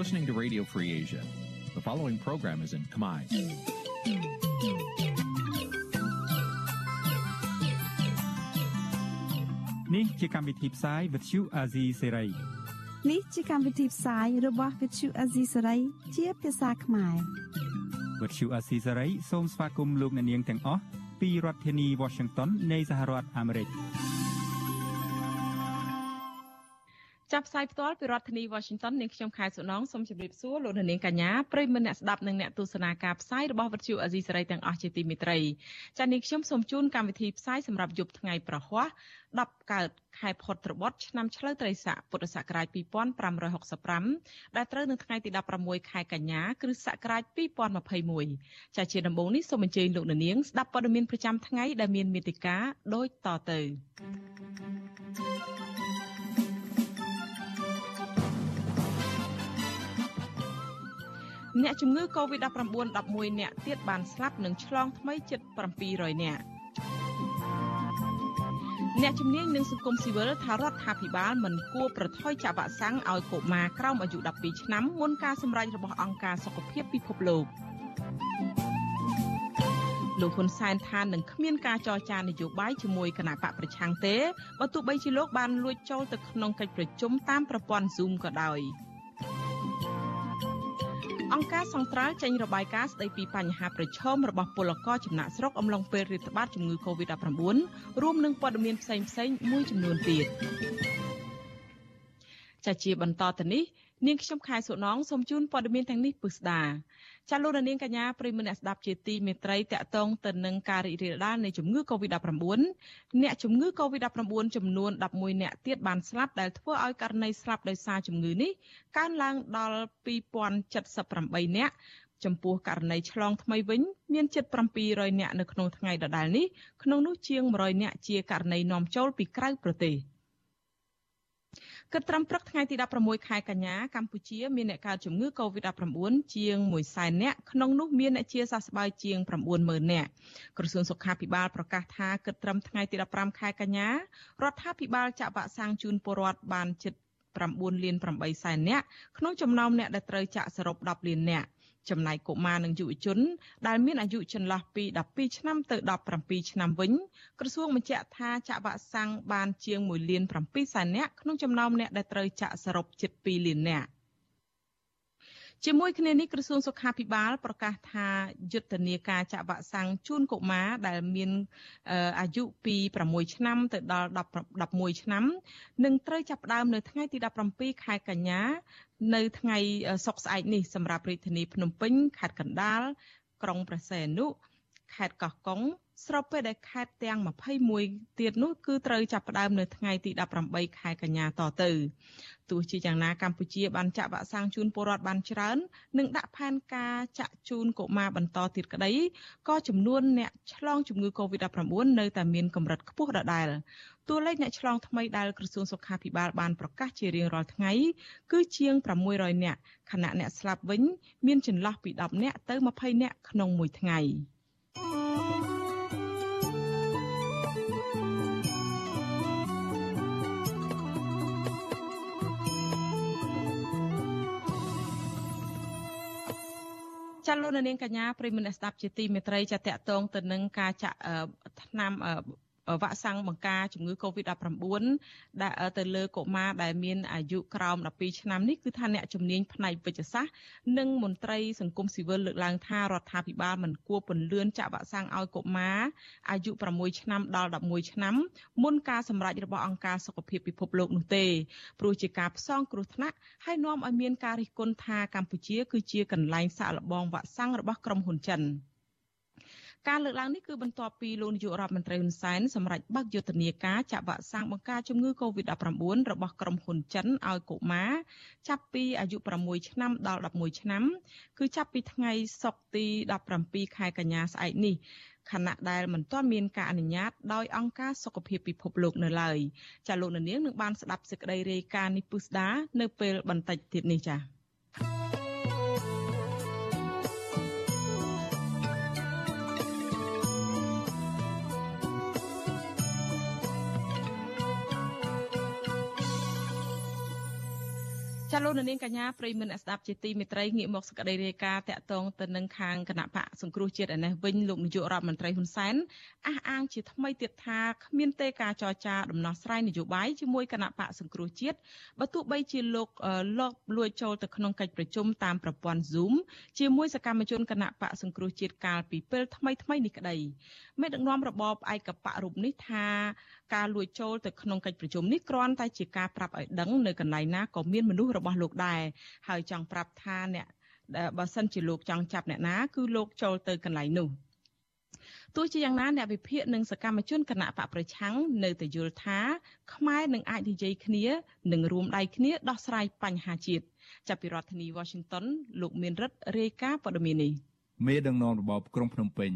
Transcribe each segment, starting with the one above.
listening to Radio Free Asia. The following program is in Khmer. Nǐ chi càm bi tiệp xáy vệt chiu a zì sê ray នេះជាកម្មវិធីផ្សាយរបស់ Vithu Azisari ជាភាសាខ្មែរ វត្តឈូអាស៊ីសេរីសូមស្វាគមន៍លោកអ្នកនាងទាំងអស់ពីរដ្ឋធានី Washington នៃសហរដ្ឋអាមេរិក។ ចាប់ផ្សាយផ្ទាល់ពីរដ្ឋធានី Washington នាងខ្ញុំខែសុណងសូមជម្រាបសួរលោកនាងកញ្ញាប្រិយមិត្តអ្នកស្ដាប់និងអ្នកទស្សនាការផ្សាយរបស់វិទ្យុអាស៊ីសេរីទាំងអស់ជាទីមេត្រីចា៎នាងខ្ញុំសូមជូនកម្មវិធីផ្សាយសម្រាប់យប់ថ្ងៃប្រហ័ស10កើតខែផុតត្របត់ឆ្នាំឆ្លូវត្រីស័កពុទ្ធសករាជ2565ដែលត្រូវនៅថ្ងៃទី16ខែកញ្ញាគ្រិស្តសករាជ2021ចា៎ជាដំបូងនេះសូមអញ្ជើញលោកនាងស្ដាប់ព័ត៌មានប្រចាំថ្ងៃដែលមានមេតិការដូចតទៅ thank you អ្នកជំងឺ Covid-19 11នាក់ទៀតបានស្លាប់និងឆ្លងថ្មីជិត700នាក់អ្នកជំនាញនឹងសង្គមស៊ីវិលថារដ្ឋាភិបាលមិនគួរប្រថុយចាក់វ៉ាក់សាំងឲ្យកុមារក្រោមអាយុ12ឆ្នាំមុនការសម្រេចរបស់អង្គការសុខភាពពិភពលោកលោកហ៊ុនសែនថានឹងគ្មានការចរចានយោបាយជាមួយគណៈបកប្រឆាំងទេបើទោះបីជាលោកបានលួចចូលទៅក្នុងកិច្ចប្រជុំតាមប្រព័ន្ធ Zoom ក៏ដោយ។ អង្គការសង្ត្រាល់ចេញរបាយការណ៍ស្ដីពីបញ្ហាប្រឈមរបស់ពលករចំណាក់ស្រុកអំឡុងពេលរាតត្បាតជំងឺ Covid-19 រួមនឹងព័ត៌មានផ្សេងៗមួយចំនួនទៀតចាជាបន្តទៅនេះ នាងខ្ញុំខែសុណងសូមជូនព័ត៌មានទាំងនេះពិស្ដាចាលោកនាងកញ្ញាប្រិមមអ្នកស្ដាប់ជាទីមេត្រីតកតងទៅនឹងការរីករាលដាលនៃជំងឺ Covid-19 អ្នកជំងឺ Covid-19 ចំនួន11អ្នកទៀតបានស្លាប់ដែលធ្វើឲ្យករណីស្លាប់ដោយសារជំងឺនេះកើនឡើងដល់2078អ្នកចំពោះករណីឆ្លងថ្មីវិញមានជិត700អ្នកនៅក្នុងថ្ងៃដដែលនេះក្នុងនោះជាង100អ្នកជាករណីនាំចូលពីក្រៅប្រទេស។ គិតត្រឹមព្រឹកថ្ងៃទី16ខែកញ្ញាកម្ពុជាមានអ្នកកើតជំងឺ Covid-19 ជាង100,000នាក់ក្នុងនោះមានអ្នកជាសះស្បើយជាង90,000នាក់ក្រសួងសុខាភិបាលប្រកាសថាគិតត្រឹមថ្ងៃទី15ខែកញ្ញារដ្ឋាភិបាលចាក់វ៉ាក់សាំងជូនពលរដ្ឋបានជិត9លាន8សែននាក់ក្នុងចំណោមអ្នកដែលត្រូវចាក់សរុប10លាននាក់ ចំណែកកុមារនិងយុវជន ដែលមានអាយុចន្លោះពី12ឆ្នាំទៅ17ឆ្នាំវិញក្រសួងបញ្ជាក់ថាចាក់វ៉ាក់សាំងបានជាង1លាន7សែននាក់ក្នុងចំណោមអ្នកដែលត្រូវចាក់សរុបជិត2លាននាក់ ជាមួយគ្នានេះក្រសួងសុខាភិបាល ប្រកាសថាយុទ្ធនាការចាក់វ៉ាក់សាំងជូនកុមារដែលមានអាយុពី6ឆ្នាំទៅដល់11ឆ្នាំនឹងត្រូវចាប់ផ្ដើមនៅថ្ងៃទី17ខែកញ្ញា នៅថ្ងៃសុក្រស្អែកនេះសម្រាប់រាជធានីភ្នំពេញខេត្តកណ្ដាលក្រុងព្រះសីហនុខេត្តកោះកុង ស្របពេលដែលខេត្តទាំង21ទៀតនោះគឺត្រូវចាប់ផ្ដើមនៅថ្ងៃទី18ខែកញ្ញាតទៅទោះជាយ៉ាងណាកម្ពុជាបានចាក់វ៉ាក់សាំងជូនពលរដ្ឋបានច្រើននិងដាក់ផែនការចាក់ជូនកុមារបន្តទៀតក្តីក៏ចំនួនអ្នកឆ្លងជំងឺ Covid-19 នៅតែមានកម្រិតខ្ពស់ដដែលតួលេខអ្នកឆ្លងថ្មីដែលក្រសួងសុខាភិបាលបានប្រកាសជារៀងរាល់ថ្ងៃគឺជាង600នាក់ខណៈអ្នកស្លាប់វិញ មានចន្លោះពី10នាក់ទៅ20នាក់ក្នុងមួយថ្ងៃ។ ចាលោកនាងកញ្ញាប្រិមនស្ដាប់ជាទីមេត្រីចាតកតងទៅនឹងការចាក់ថ្នាំ វ៉ាក់សាំងបង្ការជំងឺ Covid-19 ដែលទៅលើកុមារដែលមានអាយុក្រោម12ឆ្នាំនេះគឺថាអ្នកជំនាញផ្នែកវិទ្យាសាស្ត្រនិងមន្ត្រីសង្គមស៊ីវិលលើកឡើងថារដ្ឋាភិបាលមិនគួរពន្លឿនចាក់វ៉ាក់សាំងឲ្យកុមារអាយុ6ឆ្នាំដល់11ឆ្នាំមុនការសម្រេចរបស់អង្គការសុខភាពពិភពលោកនោះទេព្រោះជាការផ្សងគ្រោះថ្នាក់ហើយនាំឲ្យមានការរិះគន់ថាកម្ពុជាគឺជាកន្លែងសាកល្បងវ៉ាក់សាំងរបស់ក្រុមហ៊ុនចិន។ ការលើកឡើងនេះគឺបន្ទាប់ពីលោកនាយករដ្ឋមន្ត្រីហ៊ុនសែនសម្រេចបើកយុទ្ធនាការចាក់វ៉ាក់សាំងបង្ការជំងឺ Covid-19 របស់ក្រុមហ៊ុនចិនឲ្យកុមារចាប់ពីអាយុ6ឆ្នាំដល់11ឆ្នាំគឺចាប់ពីថ្ងៃសុក្រទី17ខែកញ្ញាស្អែកនេះខណៈដែលមិនទាន់មានការអនុញ្ញាតដោយអង្គការសុខភាពពិភពលោកនៅឡើយចាលោកនាងនឹងបានស្ដាប់សេចក្តីរាយការណ៍នេះពុស្ដានៅពេលបន្តិចទៀតនេះចា៎ ចចាលោកនាងកញ្ញាប្រិយមិត្តស្ដាប់ជាទីមេត្រីងាកមកសក្តីរាយការណ៍តាក់ទងទៅនឹងខាងគណៈបកសង្គ្រោះជាតិឯនេះវិញលោកនាយករដ្ឋមន្ត្រីហ៊ុនសែនអះអាងជាថ្មីទៀតថាគ្មានទេការចរចាដំណោះស្រាយនយោបាយជាមួយគណៈបកសង្គ្រោះជាតិបើទោះបីជាលោកលោកលួចចូលទៅក្នុងកិច្ចប្រជុំតាមប្រព័ន្ធ Zoom ជាមួយសកម្មជនគណៈបកសង្គ្រោះជាតិកាលពីពេលថ្មីថ្មីនេះក្តីមេដឹកនាំរបបឯកបករូបនេះថា ការលួចចូលទៅក្នុងកិច្ចប្រជុំនេះគ្រាន់តែជាការប្រាប់ឲ្យដឹងនៅកន្លែងណាក៏មានមនុស្សរបស់លោកដែរហើយចង់ប្រាប់ថាអ្នកបើសិនជាលោកចង់ចាប់អ្នកណាគឺលោកចូលទៅកន្លែងនោះទោះជាយ៉ាងណាអ្នកវិភាគនិងសកម្មជនគណៈបកប្រឆាំងនៅតែយល់ថាខ្មែរនឹងអាចនិយាយគ្នានិងរួមដៃគ្នាដោះស្រាយបញ្ហាជាតិចាប់ពីរដ្ឋធានី Washington លោកមានរិទ្ធរាយការណ៍ព័ត៌មាននេះមេដឹកនាំរបបក្រុងភ្នំពេញ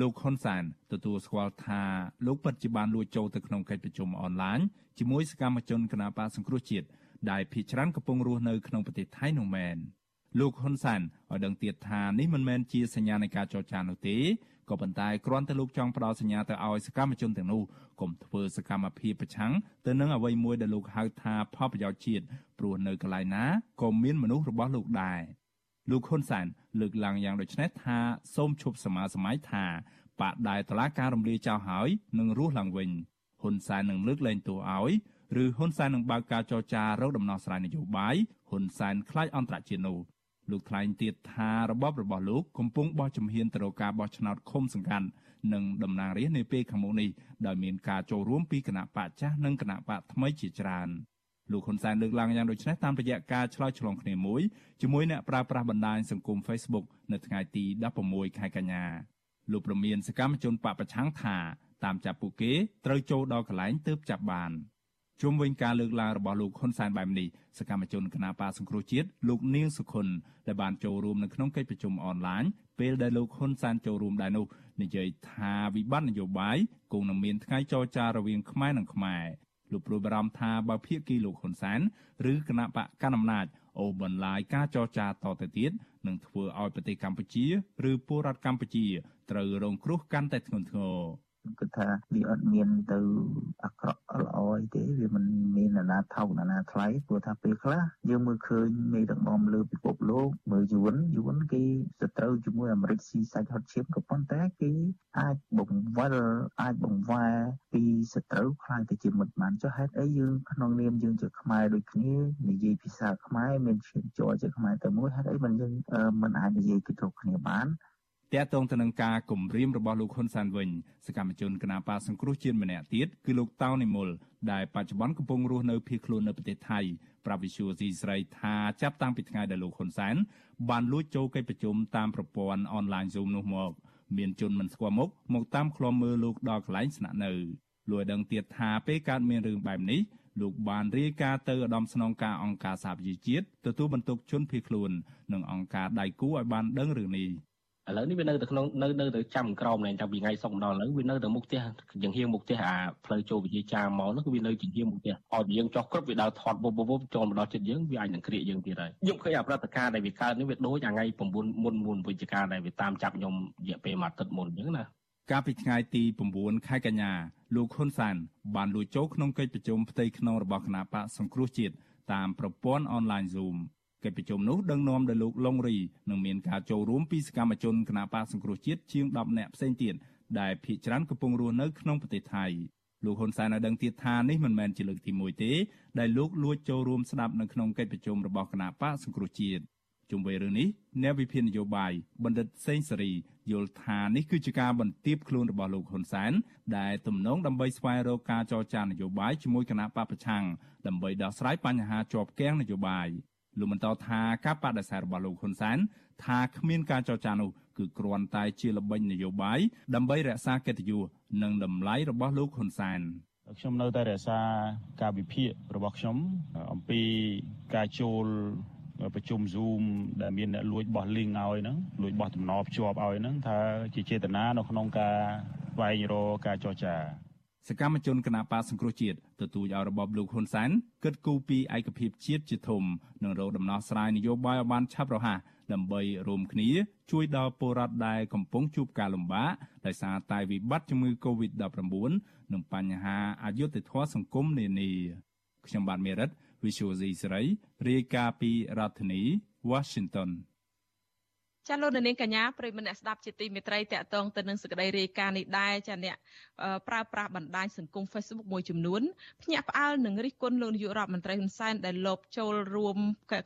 លោកហ៊ុនសានទទួលស្គាល់ថាលោកពិតជាបានលួចចូលទៅក្នុងកិច្ចប្រជុំអនឡាញជាមួយសកម្មជនគណបកសង្គ្រោះជាតិដែលភ ieck ច្រើនកំពុងរស់នៅក្នុងប្រទេសថៃនោះមែនលោកហ៊ុនសានឲ្យដឹងទៀតថានេះមិនមែនជាសញ្ញានៃការចរចានោះទេក៏ប៉ុន្តែគ្រាន់តែលោកចង់ផ្ដល់សញ្ញាទៅឲ្យសកម្មជនទាំងនោះកុំធ្វើសកម្មភាពប្រឆាំងទៅនឹងអ្វីមួយដែលលោកហៅថាផលប្រយោជន៍ជាតិព្រោះនៅកន្លែងណាក៏មានមនុស្សរបស់លោកដែរ លោកហ៊ុនសែនលើកឡើងយ៉ាងដូចនេះថាសូមឈប់សមាសម័យថាបកដែលតឡាការរំលាយចោលហើយនឹងរស់ឡើងវិញហ៊ុនសែននឹងលើកលែងទោសឲ្យឬហ៊ុនសែននឹងបើកការចរចារកដំណោះស្រាយនយោបាយហ៊ុនសែនខ្លាចអន្តរជាតិនោះលោកថ្លែងទៀតថារបបរបស់លោកកំពុងបោះជំហានទៅរកការបោះឆ្នោតឃុំសង្កាត់និងតំណាងរាស្ត្រនាពេលខាងមុខនេះដោយមានការចូលរួមពីគណៈបកចាស់និងគណៈបកថ្មីជាច្រើន លោកហ៊ុនសែនលើកឡើងយ៉ាងដូចនេះតាមរយៈការឆ្លើយឆ្លងគ្នាមួយជាមួយអ្នកប្រើប្រាស់បណ្ដាញសង្គម Facebook នៅថ្ងៃទី16ខែកញ្ញាលោកប្រមានសកម្មជនបពប្រឆាំងថាតាមចាប់ពួកគេត្រូវចូលដល់កន្លែងទើបចាប់បានជុំវិញការលើកឡើងរបស់លោកហ៊ុនសែនបែបនេះសកម្មជនគណបកសង្គ្រោះជាតិលោកនាងសុខុនដែលបានចូលរួមនៅក្នុងកិច្ចប្រជុំអនឡាញពេលដែលលោកហ៊ុនសែនចូលរួមដែរនោះនិយាយថាវិបត្តិនយោបាយគង់នឹងមានថ្ងៃចរចារវាងខ្មែរនិងខ្មែរ លោកព្រួយបារម្ភថាបើភាគីលោកហ៊ុនសែនឬគណៈបកកណ្ដាលអំណាចអូបន្លាយការចរចាតទៅទៀតនឹងធ្វើឲ្យប្រទេសកម្ពុជា ឬពលរដ្ឋកម្ពុជាត្រូវរងគ្រោះកាន់តែធ្ងន់ធ្ងរ គិតថាវាអត់មានទៅអាក្រក់ល្អអីទេវាមិនមានណានាថោកណានាថ្លៃព្រោះថាពេលខ្លះយើងមើលឃើញមេដឹកនាំលើពិភពលោកមើលយួនយួនគេសត្រូវជាមួយអាមេរិកស៊ីសាច់ហត់ឈាមក៏ប៉ុន្តែគេអាចបង្វិលអាចបង្វែរពីសត្រូវខ្លាយទៅជាមិត្តបានចុះហេតុអីយើងក្នុងនាមយើងជាខ្មែរដូចគ្នានិយាយភាសាខ្មែរមានឈាមជ័រជាខ្មែរតែមួយហេតុអីមិនយើងមិនអាចនិយាយពីទៅគ្នាបាន តាក់ទងទៅនឹងការគម្រាមរបស់លោកហ៊ុនសានវិញសកម្មជនគណបកសង្គ្រោះជាតិម្នាក់ទៀតគឺលោកតៅនិមលដែលបច្ចុប្បន្នកំពុងរស់នៅភៀសខ្លួននៅប្រទេសថៃប្រាប់វិសុយស៊ីស្រីថាចាប់តាំងពីថ្ងៃដែលលោកហ៊ុនសែនបានលួចចូលកិច្ចប្រជុំតាមប្រព័ន្ធអនឡាញ Zoom នោះមក មានជនមិនស្គាល់មុខមកតាមឃ្លាំមើលលោកដល់កន្លែងស្នាក់នៅលោកដឹងទៀតថាពេលកើតមានរឿងបែបនេះលោកបានរាយការណ៍ទៅឧត្តមស្នងការអង្គការសហប្រជាជាតិទទួលបន្ទុកជនភៀសខ្លួននិងអង្គការដៃគូឲ្យបានដឹងរឿងនេះ ឥឡូវនេះវានៅតែក្នុងនៅនៅតែចាំក្រោមណែតាំងពីថ្ងៃសុកម្ដងឥឡូវវានៅតែមុខផ្ទះជាងហៀងមុខផ្ទះអាផ្លូវចូលវិជាចាមកនោះគឺវានៅជាងហៀងមុខផ្ទះឲ្យយើងចោះគ្រប់វាដើរថត់វបវបចូលមកដល់ចិត្តយើងវាអាចនឹងគ្រាកយើងទៀតហើយខ្ញុំឃើញអាប្រតិការដែលវាកើតនេះវាដូចអាថ្ងៃ9មុនមុនវិជាការដែលវាតាមចាប់ខ្ញុំរយៈពេលមួយអាទិត្យមុនអញ្ចឹងណាកាលពីថ្ងៃទី9ខែកញ្ញាលោកហ៊ុនសានបានលួចចូលក្នុងកិច្ចប្រជុំផ្ទៃក្នុងរបស់គណៈបកសង្គ្រោះជាតិតាមប្រព័ន្ធអនឡាញ Zoom កិច្ចប្រជុំនោះដឹកនាំដោយលោកលងរីនឹងមានការចូលរួមពីសកម្មជនគណបកសង្គ្រោះជាតិជាង10នាក់ផ្សេងទៀតដែលភ ieck ច្រើនកំពុងរស់នៅក្នុងប្រទេសថៃលោកហ៊ុនសែនឲ្យដឹងទៀតថានេះមិនមែនជាលើកទី1ទេដែលលោកលួចចូលរួមស្ដាប់នៅក្នុងកិច្ចប្រជុំរបស់គណៈបកសង្គ្រោះជាតិជុំវិញរឿងនេះអ្នកវិភាគនយោបាយបណ្ឌិតសេងសេរីយល់ថានេះគឺជាការបន្ទាបខ្លួនរបស់លោកហ៊ុនសែនដែលទំនងដើម្បីស្វែងរកការចរចានយោបាយជាមួយគណៈបកប្រឆាំងដើម្បីដោះស្រាយបញ្ហាជាប់គាំងនយោបាយ លោកបន្តថាការបដិសេធរបស់លោកហ៊ុនសែនថាគ្មានការចរចានោះគឺគ្រាន់តែជាល្បិចនយោបាយដើម្បីរក្សាកិត្តិយសនិងតម្លៃរបស់លោកហ៊ុនសែនខ្ញុំនៅតែរក្សាការវិភាគរបស់ខ្ញុំអំពីការចូលប្រជុំ Zoom ដែលមានអ្នកលួចបោះ link ឲ្យហ្នឹងលួចបោះតំណភ្ជាប់ឲ្យហ្នឹងថាជាចេតនានៅក្នុងការស្វែងរកការចរចា សកម្មជនគណបកសង្គ្រោះជាតិទទូចឲ្យរបបលោកហ៊ុនសែនគិតគូរពីឯកភាពជាតិជាធំនិងរកដំណោះស្រាយនយោបាយឲ្យបានឆាប់រហ័សដើម្បីរួមគ្នា ជួយដល់ពលរដ្ឋដែលកំពុងជួបការលំបាកដោយសារតែវិបត្តិជំងឺ Covid-19 និងបញ្ហាអយុត្តិធម៌សង្គមនានាខ្ញុំបាទមេរិត Visual C សេរីរាយការណ៍ពីរដ្ឋធានី Washington ចាលោកនាងកញ្ញាប្រិមនៈស្ដាប់ជាទីមេត្រីតកតងទៅនឹងសេចក្តីរាយការណ៍នេះដែរចាអ្នកប្រើប្រាស់បណ្ដាញសង្គម Facebook មួយចំនួនភ្ញាក់ផ្អើលនឹងរិះគន់លោកនាយករដ្ឋមន្ត្រីហ៊ុនសែនដែលលបចូលរួម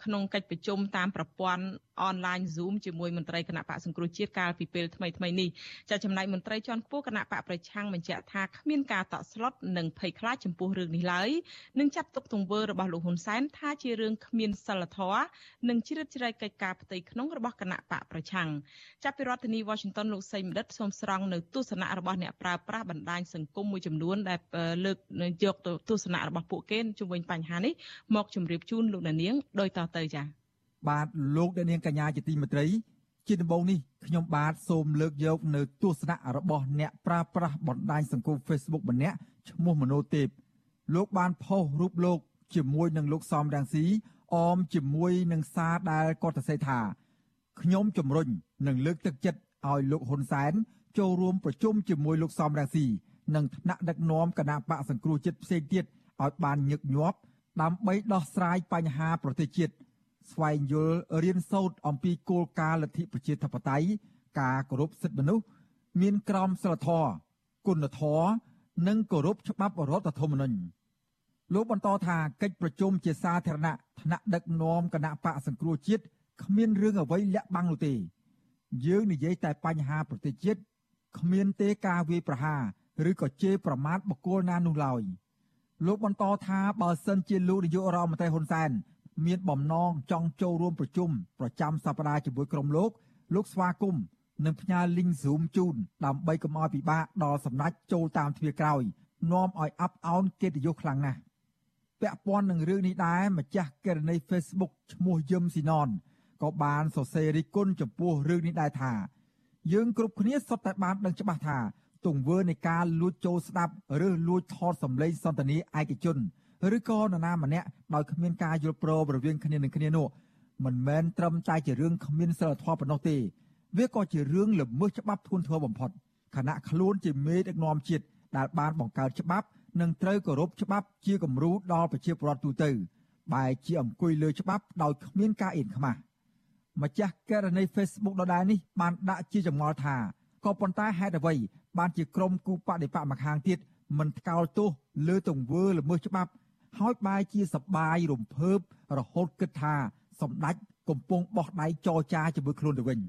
ក្នុងកិច្ចប្រជុំតាមប្រព័ន្ធ អនឡាញ Zoom ជាមួយមន្ត្រីគណៈបកសង្គ្រោះជាតិកាលពីពេលថ្មីថ្មីនេះចាចំណែកមន្ត្រីជាន់ខ្ពស់គណៈបកប្រឆាំងបញ្ជាក់ថាគ្មានការតក់ស្លុតនិងភ័យខ្លាចចំពោះរឿងនេះឡើយនិងចាត់ទុកទង្វើរបស់លោកហ៊ុនសែនថាជារឿងគ្មានសិលធម៌និងជ្រៀតជ្រែកកិច្ចការផ្ទៃក្នុងរបស់គណៈបកប្រឆាំងចាប់ពីរដ្ឋធានី Washington លោកសីមដិតសូមស្រង់នៅទស្សនៈរបស់អ្នកប្រើប្រាស់បណ្ដាញសង្គមមួយចំនួនដែលលើកយកទស្សនៈរបស់ពួកគេជុំវិញបញ្ហានេះមកជម្រាបជូនលោកនាងដោយតទៅចា៎ បាទលោកនាងកញ្ញាជាទីមេត្រី ជាដំបូងនេះខ្ញុំបាទសូមលើកយកនៅទស្សនៈរបស់អ្នកប្រើប្រាស់បណ្ដាញសង្គម Facebook ម្នាក់ឈ្មោះមនោទេពលោកបានផុសរូបលោកជាមួយនឹងលោកសំរងស៊ីអមជាមួយនឹងសារដែលគាត់សរសេរថាខ្ញុំជំរុញនិងលើកទឹកចិត្តឲ្យលោកហ៊ុនសែនចូលរួមប្រជុំជាមួយលោកសំរងស៊ីនិងថ្នាក់ដឹកនាំគណៈបកសង្គ្រោះជាតិផ្សេងទៀតឲ្យបានញឹកញាប់ដើម្បីដោះស្រាយបញ្ហាប្រទេសជាតិ ស្វែងយល់រៀនសូត្រអំពីគោលការណ៍លទ្ធិប្រជាធិបតេយ្យការគោរពសិទ្ធិមនុស្សមានក្រមសីលធម៌គុណធម៌និងគោរពច្បាប់រដ្ឋធម្មនុញ្ញលោកបន្តថាកិច្ចប្រជុំជាសាធារណៈថ្នាក់ដឹកនាំគណៈបកសង្គ្រោះជាតិគ្មានរឿងអ្វីលាក់បាំងនោះទេយើងនិយាយតែបញ្ហាប្រទេសជាតិគ្មានទេការវាយប្រហារឬក៏ជេរប្រមាថបុគ្គលណានោះឡើយលោកបន្តថាបើសិនជាលោកនាយករដ្ឋមន្ត្រីហ៊ុនសែន មានបំណងចង់ចូលរួមប្រជុំប្រចាំសប្តាហ៍ជាមួយក្រុមលោក លោកស្វាគមន៍នឹងផ្ញើ link Zoom ជូនដើម្បីកុំឲ្យពិបាកដល់សម្ដេចចូលតាមទ្វារក្រោយនាំឲ្យអាប់អោនកិត្តិយសខ្លាំងណាស់ពាក់ព័ន្ធនឹងរឿងនេះដែរម្ចាស់ករណី Facebook ឈ្មោះយឹមស៊ីណនក៏បានសរសេររិះគន់ចំពោះរឿងនេះដែរថាយើងគ្រប់គ្នាសុទ្ធតែបានដឹងច្បាស់ថាទង្វើនៃការលួចចូលស្ដាប់ឬលួចថតសម្លេងសន្ទនាឯកជន ឬក៏នរណាម្នាក់ដោយគ្មានការយល់ព្រមរវាងគ្នានឹងគ្នានោះមិនមែនត្រឹមតែជារឿងគ្មានសិលធម៌ប៉ុណ្ណោះទេ វាក៏ជារឿងល្មើសច្បាប់ធ្ងន់ធ្ងរបំផុតខណៈខ្លួនជាមេដឹកនាំជាតិដែលបានបង្កើតច្បាប់និងត្រូវគោរពច្បាប់ជាគំរូដល់ប្រជាពលរដ្ឋទូទៅបែរជាអង្គុយលើច្បាប់ដោយគ្មានការអៀនខ្មាស់ម្ចាស់ករណី Facebook ដដែលនេះបានដាក់ជាចម្ងល់ថាក៏ប៉ុន្តែហេតុអ្វីបានជាក្រុមគូបដិបកម្ខាងទៀតមិនថ្កោលទោសលើទង្វើល្មើសច្បាប់ ហើយបែរជាសបាយរំភើបរហូតគិតថាសម្ដេចកំពុងបោះដៃចរចាជាមួយខ្លួនទៅវិញ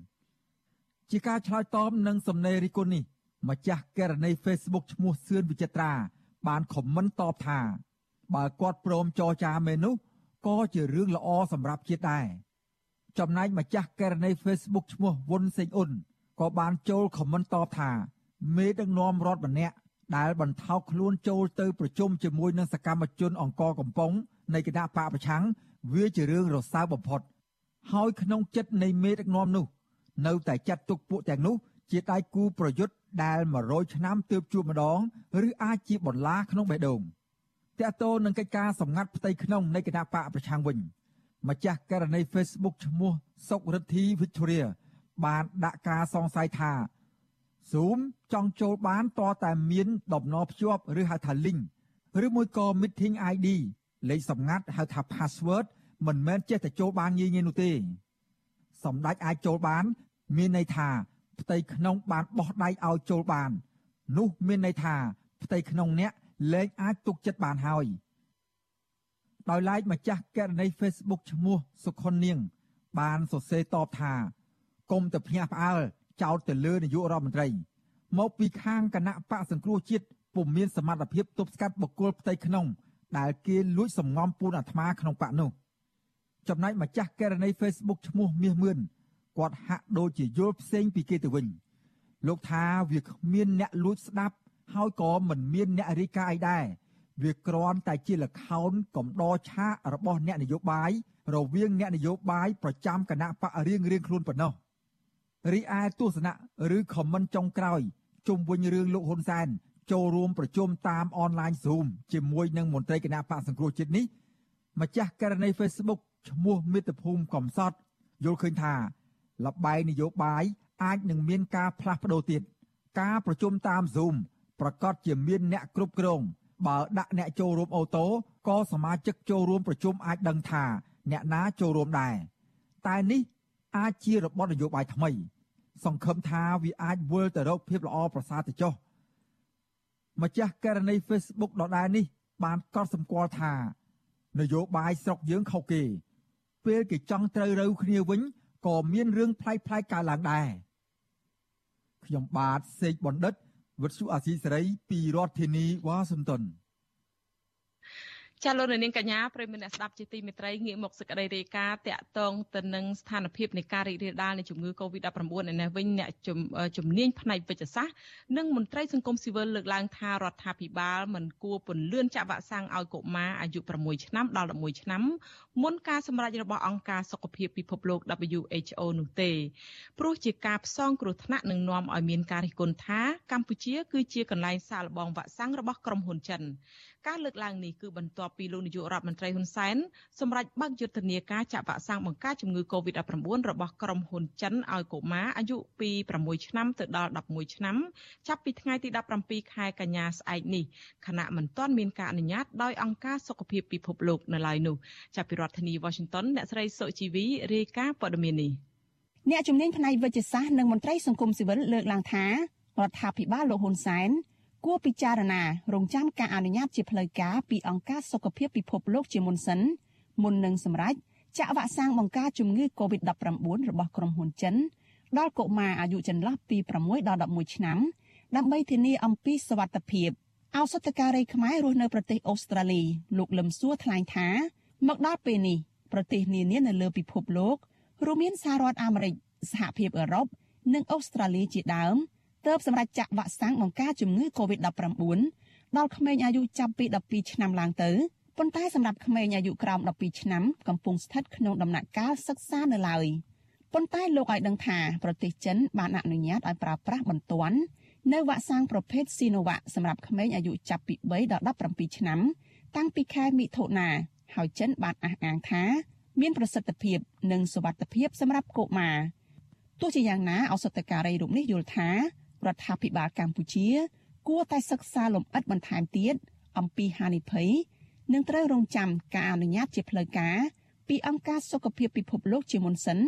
ជាការឆ្លើយតបនឹងសំណេររិះគន់នេះម្ចាស់ករណី Facebook ឈ្មោះសឿនវិចិត្រា បានខមមិនតបថាបើគាត់ព្រមចរចាមែននោះក៏ជារឿងល្អសម្រាប់ជាតិដែរចំណែកម្ចាស់ករណី Facebook ឈ្មោះវុនសេងអ៊ុនក៏បានចូលខមមិនតបថាមេដឹកនាំរដ្ឋម្នាក់ ដែលបន្ថោកខ្លួនចូលទៅប្រជុំជាមួយនឹងសកម្មជនអង្គកំប៉ុងនៃគណៈបកប្រឆាំងវាជារឿងរសើបបំផុតហើយក្នុងចិត្តនៃមេដឹកនាំនោះ នៅតែចាត់ទុកពួកទាំងនោះ ជាដៃគូប្រយុទ្ធដែល100ឆ្នាំទើបជួបម្ដងឬអាចជាបន្លាក្នុងបេះដូងតើតើនឹងកិច្ចការសម្ងាត់ផ្ទៃក្នុងនៃគណៈបកប្រឆាំងវិញម្ចាស់ករណី Facebook ឈ្មោះសុករិទ្ធី Victoria បានដាក់ការសង្ស័យថា Zoom ចង់ចូលបានតតែមានដំណភ្ជាប់ឬហៅថា link ឬមួយក៏ meeting ID លេខសម្ងាត់ហៅថា password មិនមែនចេះតែចូលបានងាយៗនោះទេសម្ដេចអាចចូលបាន មានន័យថាផ្ទៃក្នុងបានបោះដៃឲ្យចូលបាន នោះមានន័យថាផ្ទៃក្នុងអ្នកលែងអាចទុកចិត្តបានហើយដោយឡែកម្ចាស់ករណី Facebook ឈ្មោះសុខុននាង បានសរសេរតបថាគុំតែភ្ញាក់ផ្អើល ចោទទៅលើនាយករដ្ឋមន្ត្រីមកពីខាងគណៈបកសង្គ្រោះជាតិពុំមានសមត្ថភាពទប់ស្កាត់បុគ្គលផ្ទៃក្នុង ដែលគេលួចសំងំពូនអាត្មាក្នុងបកនោះចំណែកម្ចាស់ករណី Facebook ឈ្មោះមាសមឿនគាត់ហាក់ដូចជាយល់ផ្សេងពីគេទៅវិញលោកថាវាគ្មានអ្នកលួចស្ដាប់ហើយក៏មិនមានអ្នករាយការណ៍អីដែរវាគ្រាន់តែជាលខោនកំដរឆាករបស់អ្នកនយោបាយរវាងអ្នកនយោបាយប្រចាំគណៈបករៀងរៀងខ្លួនប៉ុណ្ណោះ រីឯទស្សនៈឬខមមិនចុងក្រោយជុំវិញរឿងលោកហ៊ុនសែនចូលរួមប្រជុំតាមអនឡាញ Zoom ជាមួយនឹងមន្ត្រីគណៈបកសង្គ្រោះជាតិនេះម្ចាស់ករណី Facebook ឈ្មោះមាតុភូមិកំសត់យល់ឃើញថាលបែងនយោបាយអាចនឹងមានការផ្លាស់ប្ដូរទៀតការប្រជុំតាម Zoom ប្រកាសជាមានអ្នកគ្រប់គ្រងបើដាក់អ្នកចូលរួមអូតូក៏សមាជិកចូលរួមប្រជុំអាចដឹងថា អ្នកណាចូលរួមដែរតែនេះ អាចជារបបនយោបាយថ្មី សង្ឃឹមថាវាអាចវិលទៅរកភាពល្អប្រសើរទៅចុះម្ចាស់ករណី Facebook ដដែលនេះ បានកត់សម្គាល់ថា នយោបាយស្រុកយើងខុសគេ ពេលគេចង់ត្រូវរើគ្នាវិញក៏មានរឿងប្លែកៗកើតឡើងដែរខ្ញុំបាទសេកបណ្ឌិតវិទ្យុអាស៊ីសេរីពីរដ្ឋធានីវ៉ាស៊ីនតោន ចាលោកនាងកញ្ញាប្រិមនអ្នកស្ដាប់ជាទីមេត្រីងាកមកសេចក្តីរាយការណ៍តាក់ទងទៅនឹងស្ថានភាពនៃការរីករាលដាលនៃជំងឺ Covid-19 នៅនេះវិញអ្នកជំនាញផ្នែកវិទ្យាសាស្ត្រនិងមន្ត្រីសង្គមស៊ីវិលលើកឡើងថារដ្ឋាភិបាលមិនគួរពន្លឿនចាក់វ៉ាក់សាំងឲ្យកុមារអាយុ6ឆ្នាំដល់11ឆ្នាំមុនការសម្រេចរបស់អង្គការសុខភាពពិភពលោក WHO នោះទេព្រោះជាការផ្សងគ្រោះថ្នាក់នឹងនាំឲ្យមានការរិះគន់ថាកម្ពុជាគឺជាកន្លែងសាកល្បងវ៉ាក់សាំងរបស់ក្រុមហ៊ុនចិន ការលើកឡើងនេះគឺបន្ទាប់ពីលោកនាយករដ្ឋមន្ត្រីហ៊ុនសែនសម្រេចបើកយុទ្ធនាការចាក់វ៉ាក់សាំងបង្ការជំងឺ Covid-19 របស់ក្រុមហ៊ុនចិនឲ្យកុមារអាយុពី6ឆ្នាំទៅដល់11ឆ្នាំចាប់ពីថ្ងៃទី17ខែកញ្ញាស្អែកនេះខណៈមិនទាន់មានការអនុញ្ញាតដោយអង្គការសុខភាពពិភពលោកនៅឡើយនោះចាប់ពីរដ្ឋធានី Washington អ្នកស្រីសុជីវីរាយការណ៍ព័ត៌មាននេះអ្នកជំនាញផ្នែកវិទ្យាសាស្ត្រនិងមន្ត្រីសង្គមស៊ីវិលលើកឡើងថារដ្ឋាភិបាលលោកហ៊ុនសែន គួរពិចារណារងចាំការអនុញ្ញាតជាផ្លូវការពីអង្គការសុខភាពពិភពលោកជាមុនសិនមុននឹងសម្រេចចាក់វ៉ាក់សាំងបង្ការជំងឺ Covid-19 របស់ក្រុមហ៊ុនចិនដល់កុមារអាយុចន្លោះពី6ដល់11ឆ្នាំដើម្បីធានាអំពីសុវត្ថិភាពឱសថការីខ្មែររស់នៅប្រទេសអូស្ត្រាលីលោកលឹមសួរថ្លែងថា មកដល់ពេលនេះប្រទេសនានានៅលើពិភពលោករួមមានសហរដ្ឋអាមេរិកសហភាពអឺរ៉ុបនិងអូស្ត្រាលីជាដើម ទើបសម្រាប់ចាក់វ៉ាក់សាំងបង្ការជំងឺ Covid-19 ដល់ក្មេងអាយុចាប់ពី12ឆ្នាំឡើងទៅប៉ុន្តែសម្រាប់ក្មេងអាយុក្រោម12ឆ្នាំកំពុងស្ថិតក្នុងដំណាក់កាលសិក្សានៅឡើយប៉ុន្តែលោកឲ្យដឹងថាប្រទេសចិនបានអនុញ្ញាតឲ្យប្រើប្រាស់បន្ទាន់នៅវ៉ាក់សាំងប្រភេទ Sinovac សម្រាប់ក្មេងអាយុចាប់ពី3ដល់17ឆ្នាំ តាំងពីខែមិថុនាហើយចិនបានអះអាងថាមានប្រសិទ្ធភាពនិងសុវត្ថិភាពសម្រាប់កុមារទោះជាយ៉ាងណាឱសថការីរូបនេះយល់ថា រដ្ឋាភិបាលកម្ពុជា គួរតែសិក្សាលម្អិតបន្ថែមទៀតអំពីហានិភ័យនិងត្រូវរងចាំការអនុញ្ញាតជាផ្លូវការពីអង្គការសុខភាពពិភពលោកជាមុនសិន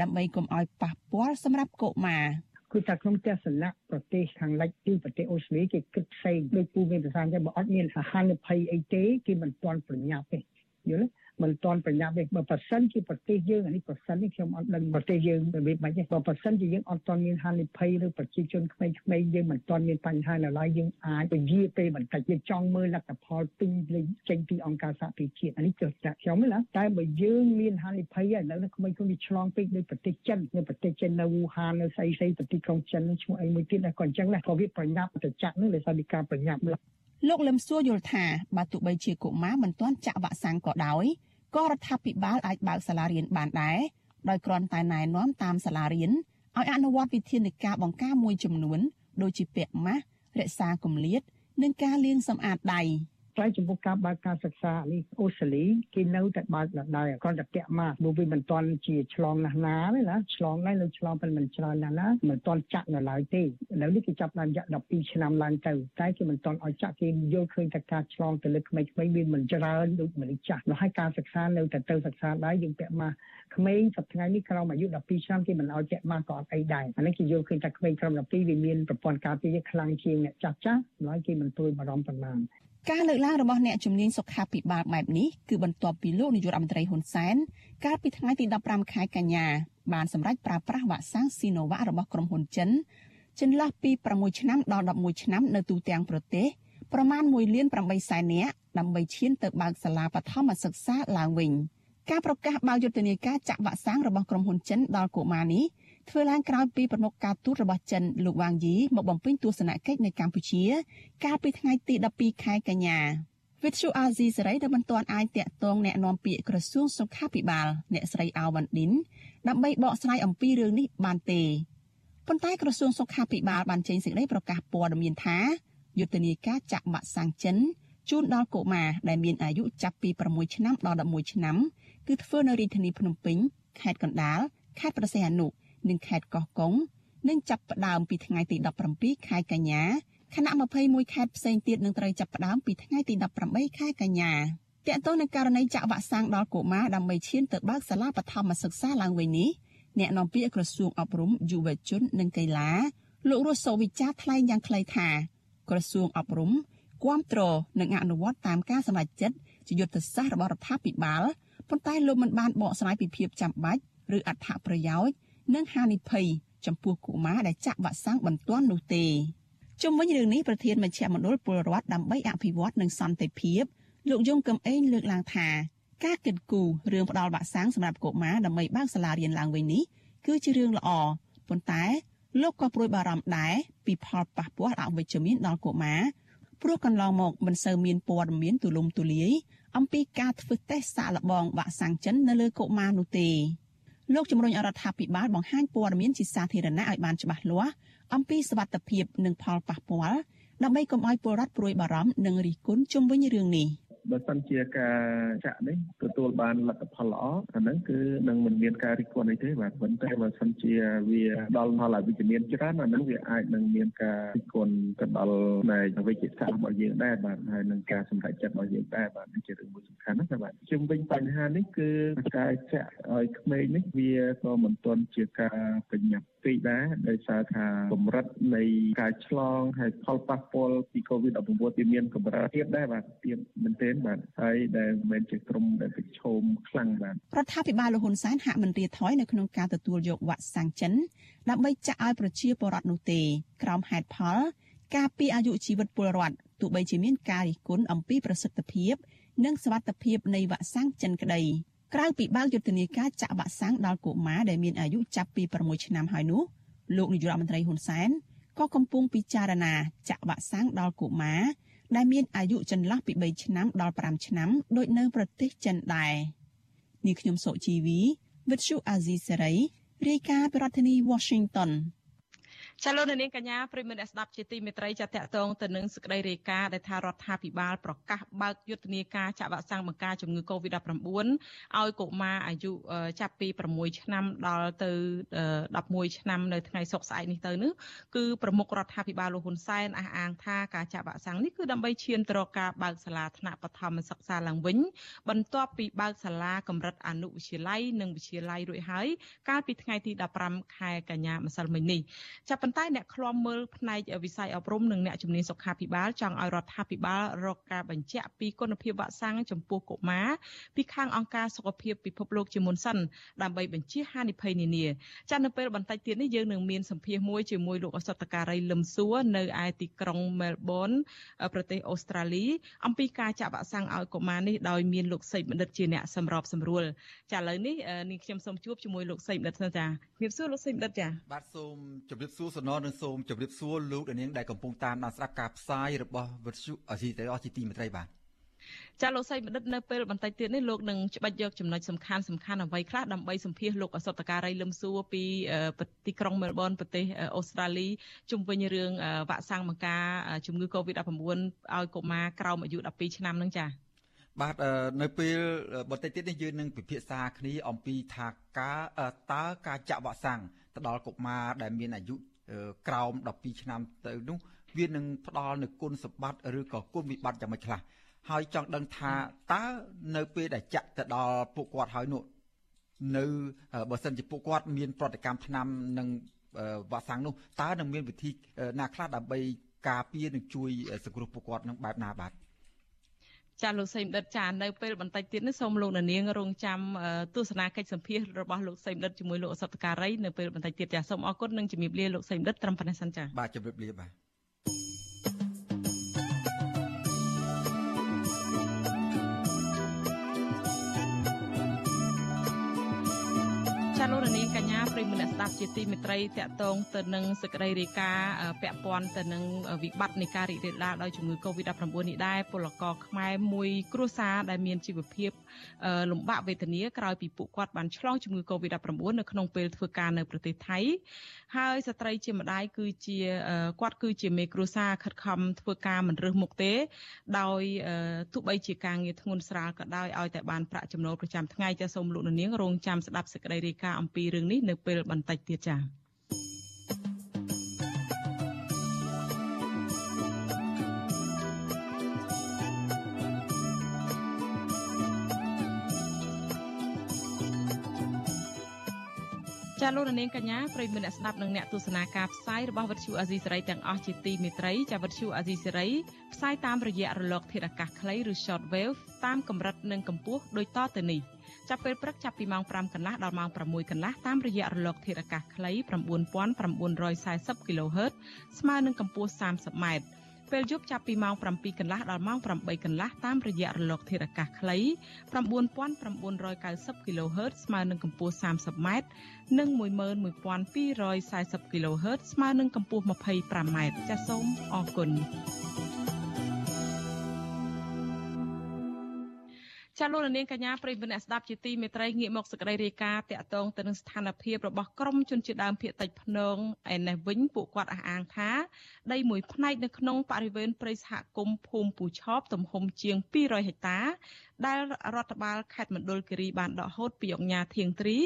ដើម្បីកុំឲ្យប៉ះពាល់សម្រាប់កុមារគឺថាក្នុងទស្សនៈប្រទេសខាងលិចគឺប្រទេសអូស្ត្រាលីគេគិតផ្សេងដូចពូមានប្រសាសន៍ថាបើអត់មានហានិភ័យអីទេគេមិនទាន់ប្រញាប់ទេយល់ទេ មិនទាន់ប្រញាប់ទេបើប៉ះសិនជាប្រទេសយើងអានេះប៉ះសិននេះខ្ញុំអត់ដឹងប្រទេសយើងរបៀបម៉េចទេបើប៉ះសិនជាយើងអត់ទាន់មានហានិភ័យឬប្រជាជនក្មេងៗយើងមិនទាន់មានបញ្ហានៅឡើយយើងអាចពជាពេលបន្តិចយើងចង់មើលលទ្ធផលពេញលេញចេញពីអង្គការសហប្រជាជាតិអានេះចុះចាក់ខ្ញុំណាតែបើយើងមានហានិភ័យឥឡូវនេះក្មេងៗវាឆ្លងពេកដោយប្រទេសចិននៅប្រទេសចិននៅវូហាននៅស្អីស្អីប្រទេសក្រុងចិនឈ្មោះអីមួយទៀតក៏អញ្ចឹងដែរក៏វាប្រញាប់ទៅចាក់នឹងដោយសារពីការប្រញាប់លោកលឹមសួរយល់ថាបើទោះបីជាកុមារមិនទាន់ចាក់វ៉ាក់សាំងក៏ដោយ ក៏រដ្ឋាភិបាលអាចបើកសាលារៀនបានដែរដោយគ្រាន់តែណែនាំតាមសាលារៀនឲ្យអនុវត្តវិធានការបង្ការមួយចំនួន ដូចជាពាក់ម៉ាស់រក្សាគម្លាត និងការលាងសម្អាតដៃ តែចំពោះការបើកការសិក្សានេះអូស្ត្រាលីគេនៅតែបើកដដែលគ្រាន់តែពាក់ម៉ាស់ព្រោះវាមិនទាន់ជាឆ្លងណាស់ណាទេណាឆ្លងដែរនៅឆ្លងប៉ុន្តែមិនច្រើនណាស់ណាមិនទាន់ចាក់នៅឡើយទេឥឡូវនេះគេចាប់បានចាក់12ឆ្នាំឡើងទៅតែគេមិនទាន់ឲ្យចាក់គេយល់ឃើញថាការឆ្លងទៅលើក្មេងៗវាមិនច្រើនដូចមនុស្សចាស់ហើយការសិក្សានៅតែទៅសិក្សាដែរយើងពាក់ម៉ាស់ក្មេងសប្តាហ៍នេះក្រោមអាយុ12ឆ្នាំគេមិនឲ្យពាក់ម៉ាស់ក៏អត់អីដែរអានេះគេយល់ឃើញថាក្មេងក្រោម12វាមានប្រព័ន្ធការពារខ្លាំងជាងអ្នកចាស់ចាស់ហើយគេមិនព្រួយបារម្ភប៉ុន្មាន ការលើកឡើងរបស់អ្នកជំនាញសុខាភិបាលបែបនេះគឺបន្ទាប់ពីលោកនាយករដ្ឋមន្ត្រីហ៊ុនសែនកាលពីថ្ងៃទី15ខែកញ្ញាបានសម្រេចប្រើប្រាស់វ៉ាក់សាំងស៊ីណូវ៉ារបស់ក្រុមហ៊ុនចិនចន្លោះពី6ឆ្នាំដល់11ឆ្នាំនៅទូទាំងប្រទេសប្រមាណ1លាន8សែននាក់ដើម្បីឈានទៅបើកសាលាបឋមសិក្សាឡើងវិញការប្រកាសបើកយុទ្ធនាការចាក់វ៉ាក់សាំងរបស់ក្រុមហ៊ុនចិនដល់កុមារនេះ ធ្វើឡើងក្រោយពីប្រមុខការទូតរបស់ចិនលោកវ៉ាងយីមកបំពេញទស្សនកិច្ចនៅកម្ពុជា កាលពីថ្ងៃទី12ខែកញ្ញាវិទ្យុអាស៊ីសេរីដែលមិនទាន់អាចតាក់ទងแนะនាំពាក្យក្រសួងសុខាភិបាលអ្នកស្រីអាវ៉ាន់ឌិនដើម្បីបកស្រាយអំពីរឿងនេះបានទេប៉ុន្តែក្រសួងសុខាភិបាលបានចេញសេចក្តីប្រកាសព័ត៌មានថាយុទ្ធនាការចាក់វ៉ាក់សាំងចិនជូនដល់កុមារដែលមានអាយុចាប់ពី6ឆ្នាំដល់11ឆ្នាំគឺធ្វើនៅរាជធានីភ្នំពេញខេត្តកណ្ដាលខេត្តព្រះសីហនុ និងខេត្តកោះកុងនឹងចាប់ផ្ដើមពីថ្ងៃទី17ខែកញ្ញាខណៈ21ខេត្តផ្សេងទៀតនឹងត្រូវចាប់ផ្ដើមពីថ្ងៃទី18ខែកញ្ញាតកតទៅនឹងករណីចាក់វ៉ាក់សាំងដល់កុមារដើម្បីឈានទៅបើកសាលាបឋមសិក្សាឡើងវិញនេះអ្នកនាំពាក្យក្រសួងអប់រំយុវជននិងកីឡាលោករស់សូវិចាថ្លែងយ៉ាងខ្លីថាក្រសួងអប់រំគ្រប់គ្រងនិងអនុវត្តតាមការសម្រេចចិត្តជាយុទ្ធសាស្ត្ររបស់រដ្ឋាភិបាលប៉ុន្តែលោកមិនបានបកស្រាយពីភាពចាំបាច់ឬអត្ថប្រយោជន៍ និងហានិភ័យចំពោះកុមារដែលចាក់វ៉ាក់សាំងបន្ទាន់នោះទេជុំវិញរឿងនេះប្រធានមជ្ឈមណ្ឌលពលរដ្ឋដើម្បីអភិវឌ្ឍនិងសន្តិភាពលោកយងកំឯងលើកឡើងថាការគិតគូររឿងផ្ដល់វ៉ាក់សាំងសម្រាប់កុមារដើម្បីបើកសាលារៀនឡើងវិញនេះគឺជារឿងល្អប៉ុន្តែលោកក៏ព្រួយបារម្ភដែរពីផលប៉ះពាល់អវិជ្ជមានដល់កុមារព្រោះកន្លងមកមិនសូវមានព័ត៌មានទូលំទូលាយអំពីការធ្វើតេស្តសាកល្បងវ៉ាក់សាំងចិននៅលើកុមារនោះទេ លោកជំរុញរដ្ឋាភិបាលបង្ហាញព័ត៌មានជាសាធារណៈឲ្យបានច្បាស់លាស់អំពីសវត្ថភាពនិងផលប៉ះពាល់ដើម្បីកុំឲ្យពលរដ្ឋព្រួយបារម្ភនិងរិះគន់ជុំវិញរឿងនេះ។ បើសិនជាការចាក់នេះទទួលបានលទ្ធផលល្អអាហ្នឹងគឺនឹងមិនមានការរិះគន់អីទេបាទប៉ុន្តែបើសិនជាវាដល់ផលអវិជ្ជមានច្រើនអាហ្នឹងវាអាចនឹងមានការរិះគន់ទៅដល់ផ្នែកវិជ្ជាសាស្ត្ររបស់យើងដែរបាទហើយនឹងការសម្រេចចិត្តរបស់យើងដែរបាទនេះជារឿងមួយសំខាន់ណាស់បាទជុំវិញបញ្ហានេះគឺការចាក់ឲ្យក្មេងនេះវាក៏មិនទាន់ជាការប្រញាប់ពេកដែរដោយសារថាកម្រិតនៃការឆ្លងហើយផលប៉ះពាល់ពី COVID-19 វាមានកម្រិតទៀតដែរបាទទៀតមែនទែនបាទហើយដែលមិនមែនជាក្រុមដែលប្រឈមខ្លាំងបាទរដ្ឋាភិបាលលោកហ៊ុនសែនហាក់មិនរៀថយនៅក្នុងការទទួលយកវ៉ាក់សាំងចិនដើម្បីចាក់ឲ្យប្រជាពលរដ្ឋនោះទេក្រោមហេតុផលការពីអាយុជីវិតពលរដ្ឋទោះបីជាមានការរិះគន់អំពីប្រសិទ្ធភាព និងសវត្ថភាពនៃវ៉ាក់សាំងចិនក្តីក្រៅពីបើកយុទ្ធនាការចាក់វ៉ាក់សាំងដល់កុមារដែលមានអាយុចាប់ពី6ឆ្នាំហើយនោះលោកនាយករដ្ឋមន្ត្រីហ៊ុនសែនក៏កំពុងពិចារណាចាក់វ៉ាក់សាំងដល់កុមារ ដែលមានអាយុចន្លោះពី3ឆ្នាំដល់5ឆ្នាំដូចនៅប្រទេសចិនដែរនេះខ្ញុំសុជីវីវិទ្យុអាស៊ីសេរីរាយការណ៍ពីរដ្ឋធានី Washington ចាលោកនាងកញ្ញាប្រិមមអ្នកស្ដាប់ជាទីមេត្រីចាតកតងទៅនឹងសេចក្តីរាយការណ៍ដែលថារដ្ឋាភិបាលប្រកាសបើកយុទ្ធនាការចាក់វ៉ាក់សាំងបង្ការជំងឺ Covid-19 ឲ្យកុមារអាយុចាប់ពី6ឆ្នាំដល់ទៅ11ឆ្នាំនៅថ្ងៃសុក្រស្អែកនេះទៅនេះគឺប្រមុខរដ្ឋាភិបាលលោកហ៊ុនសែនអះអាងថាការចាក់វ៉ាក់សាំងនេះគឺដើម្បីឈានទៅរកការបើកសាលាថ្នាក់បឋមសិក្សាឡើងវិញបន្ទាប់ពីបើកសាលាកម្រិតអនុវិទ្យាល័យនិងវិទ្យាល័យរួចហើយកាលពីថ្ងៃទី15ខែកញ្ញាម្សិលមិញនេះចាប់ប៉ុន្តែអ្នកឃ្លាំមើលផ្នែកវិស័យអប់រំនិងអ្នកជំនាញសុខាភិបាលចង់ឲ្យរដ្ឋាភិបាលរកការបញ្ជាក់ពីគុណភាពវ៉ាក់សាំងចំពោះកុមារពីខាងអង្គការសុខភាពពិភពលោកជាមុនសិនដើម្បីបញ្ជាហានិភ័យនានាចានៅពេលបន្តិចទៀតនេះយើងនឹងមានសម្ភាសមួយជាមួយលោកអសតការីលឹមសួរនៅឯទីក្រុងមែលប៊នប្រទេសអូស្ត្រាលី អំពីការចាក់វ៉ាក់សាំងឲ្យកុមារនេះដោយមានលោកសេចបណ្ឌិតជាអ្នកសម្របសម្រួលចាឥឡូវនេះនាងខ្ញុំសូមជួបជាមួយលោកសេចបណ្ឌិតសិនចាជំរាបសួរលោកសេចបណ្ឌិតចាបាទសូមជម្រាបសួរសននិងសូមជម្រាបសួរលោកនាងដែលកំពុងតាមដានស្ដាប់ការផ្សាយរបស់វិទ្យុអសីតេអស់ជាទីមេត្រីបាទចាលោកសៃបណ្ឌិតនៅពេលបន្តិចទៀតនេះលោកនឹងច្បាច់យកចំណុចសំខាន់សំខាន់អ្វីខ្លះដើម្បីសម្ភាសលោកអសតការីលឹមសួរពីទីក្រុងមែលប៊នប្រទេសអូស្ត្រាលីជុំវិញរឿងវ៉ាក់សាំងបង្ការជំងឺ Covid-19 ឲ្យកុមារក្រោមអាយុ12ឆ្នាំហ្នឹងចាបាទនៅពេលបន្តិចទៀតនេះយើងនឹងពិភាក្សាគ្នាអំពីថាការតើការចាក់វ៉ាក់សាំងទៅដល់កុមារដែលមានអាយុ ក្រោម12ឆ្នាំទៅនោះវានឹងផ្ដល់នូវគុណសម្បត្តិឬក៏គុណវិបត្តិយ៉ាងម៉េចខ្លះហើយចង់ដឹងថាតើនៅពេលដែលចាក់ទៅដល់ពួកគាត់ហើយនោះនៅបើសិនជាពួកគាត់មានប្រតិកម្មថ្នាំនិងវ៉ាក់សាំងនោះតើនឹងមានវិធីណាខ្លះដើម្បីការពារនិងជួយសង្គ្រោះពួកគាត់នឹងបែបណាបាទ ចាលោកសីមដិតចានៅពេលបន្តិចទៀតនេះសូមលោកនាងរងចាំទស្សនាកិច្ចសម្ភាសរបស់លោកសីមដិតជាមួយលោកអសតការីនៅពេលបន្តិចទៀតចាសូមអរគុណនិងជំរាបលាលោកសីមដិតត្រឹមប៉ុណ្ណេះសិនចាបាទជំរាបលាបាទ លោកនាងកញ្ញាប្រិមនៈស្ដាប់ជាទីមេត្រីតកតងទៅនឹងសេចក្តីរាយការណ៍ពាក់ព័ន្ធទៅនឹងវិបត្តិនៃការរីករាលដាលដោយជំងឺ Covid-19 នេះដែរពលករខ្មែរមួយគ្រួសារដែលមានជីវភាពលំបាកវេទនាក្រោយពីពួកគាត់បានឆ្លងជំងឺ Covid-19 នៅក្នុងពេលធ្វើការនៅប្រទេសថៃហើយស្ត្រីជាម្ដាយគឺជាគាត់គឺជាមេគ្រួសារខិតខំធ្វើការមិនរើសមុខទេ ដោយទោះបីជាការងារធ្ងន់ស្រាលក៏ដោយឲ្យតែបានប្រាក់ចំណូលប្រចាំថ្ងៃចាសូមលោកនាងរងចាំស្ដាប់សេចក្តីរាយការណ៍អំពីរឿងនេះនៅពេលបន្តិចទៀតចា៎ ចាលោកនាងកញ្ញាប្រិយមិត្តអ្នកស្ដាប់និងអ្នកទស្សនាការផ្សាយរបស់វិទ្យុអាស៊ីសេរីទាំងអស់ជាទីមេត្រីចាវិទ្យុអាស៊ីសេរីផ្សាយតាមរយៈរលក ធាតុអាកាសខ្លីឬ short wave តាមកម្រិតនិងកម្ពស់ដូចតទៅនេះចាប់ពេលព្រឹកចាប់ពីម៉ោង5កន្លះដល់ម៉ោង6កន្លះតាមរយៈរលកធាតុអាកាសខ្លី9940 kHz ស្មើនឹងកម្ពស់ 30m ពេលយប់ចាប់ពីម៉ោង7កន្លះដល់ម៉ោង8កន្លះតាមរយៈរលកធាតុអាកាសខ្លី9990 kHz ស្មើនឹងកម្ពស់ 30m និង11240 kHz ស្មើនឹងកម្ពស់ 25m ចាសសូមអរគុណ ចាលោកនាងកញ្ញាប្រិយមិត្តអ្នកស្ដាប់ជាទីមេត្រីងាកមកសេចក្តីរាយការណ៍តាក់ទងទៅនឹងស្ថានភាពរបស់ក្រមជនជាតិដើមភាគតិចភ្នងឯនេះវិញពួកគាត់អះអាងថាដីមួយផ្នែកនៅក្នុងបរិវេណព្រៃសហគមន៍ភូមិពូឆបទំហំជាង200ហិកតា ដែលរដ្ឋបាលខេត្តមណ្ឌលគិរីបានដកហូតពីអង្គការធៀងទ្រី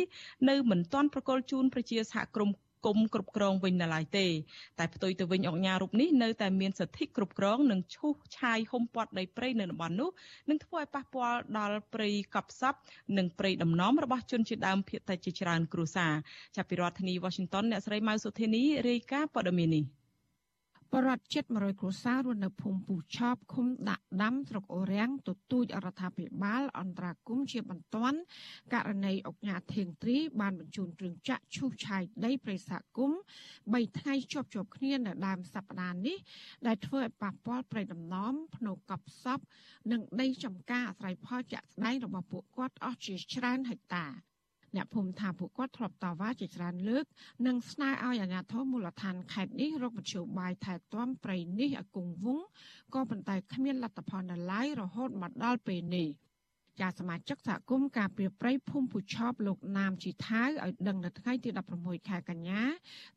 នៅមិនទាន់ប្រកល់ជូនប្រជាសហគមន៍ គុំគ្រប់គ្រងវិញនៅឡើយទេតែផ្ទុយទៅវិញអង្គការរូបនេះនៅតែមានសិទ្ធិគ្រប់គ្រងនិងឈូសឆាយហុំព័ទ្ធដីព្រៃនៅតំបន់នោះនឹងធ្វើឲ្យប៉ះពាល់ដល់ព្រៃកប់សពនិងព្រៃដំណំរបស់ជនជាតិដើមភាគតិចជាច្រើនគ្រួសារចាប់ពីរដ្ឋធានី Washington អ្នកស្រីម៉ៅសុធានីរាយការណ៍ព័ត៌មាននេះ បរដ្ឋជិត100គ្រួសាររស់នៅភូមិពូឆបឃុំដាក់ដាំស្រុកអូរាំងទទូចរដ្ឋាភិបាលអន្តរាគមជាបន្ទាន់ករណីអង្គការធៀងទ្រីបានបញ្ជូនគ្រឿងចាក់ឈូសឆាយដីប្រេសាគម3ថ្ងៃជាប់ជាប់គ្នានៅដើមសប្តាហ៍នេះដែលធ្វើឲ្យប៉ះពាល់ប្រៃដំណំភ្នូកប់សពនិងដីចំការអាស្រ័យផលជាក់ស្ដែងរបស់ពួកគាត់អស់ជាច្រើនហិកតា អ្នកភូមិថាពួកគាត់ធ្លាប់តវ៉ាជាច្រើនលើកនិងស្នើឲ្យអាជ្ញាធរមូលដ្ឋានខេត្តនេះរកមធ្យោបាយថែទាំព្រៃនេះឲ្យគង់វង្សក៏ប៉ុន្តែគ្មានលទ្ធផលនៅឡើយរហូតមកដល់ពេលនេះជាសមាជិកសហគមន៍ការពីប្រៃភូមិពូឆបលោកណាមជីថាវឲ្យដឹងនៅថ្ងៃទី16ខែកញ្ញា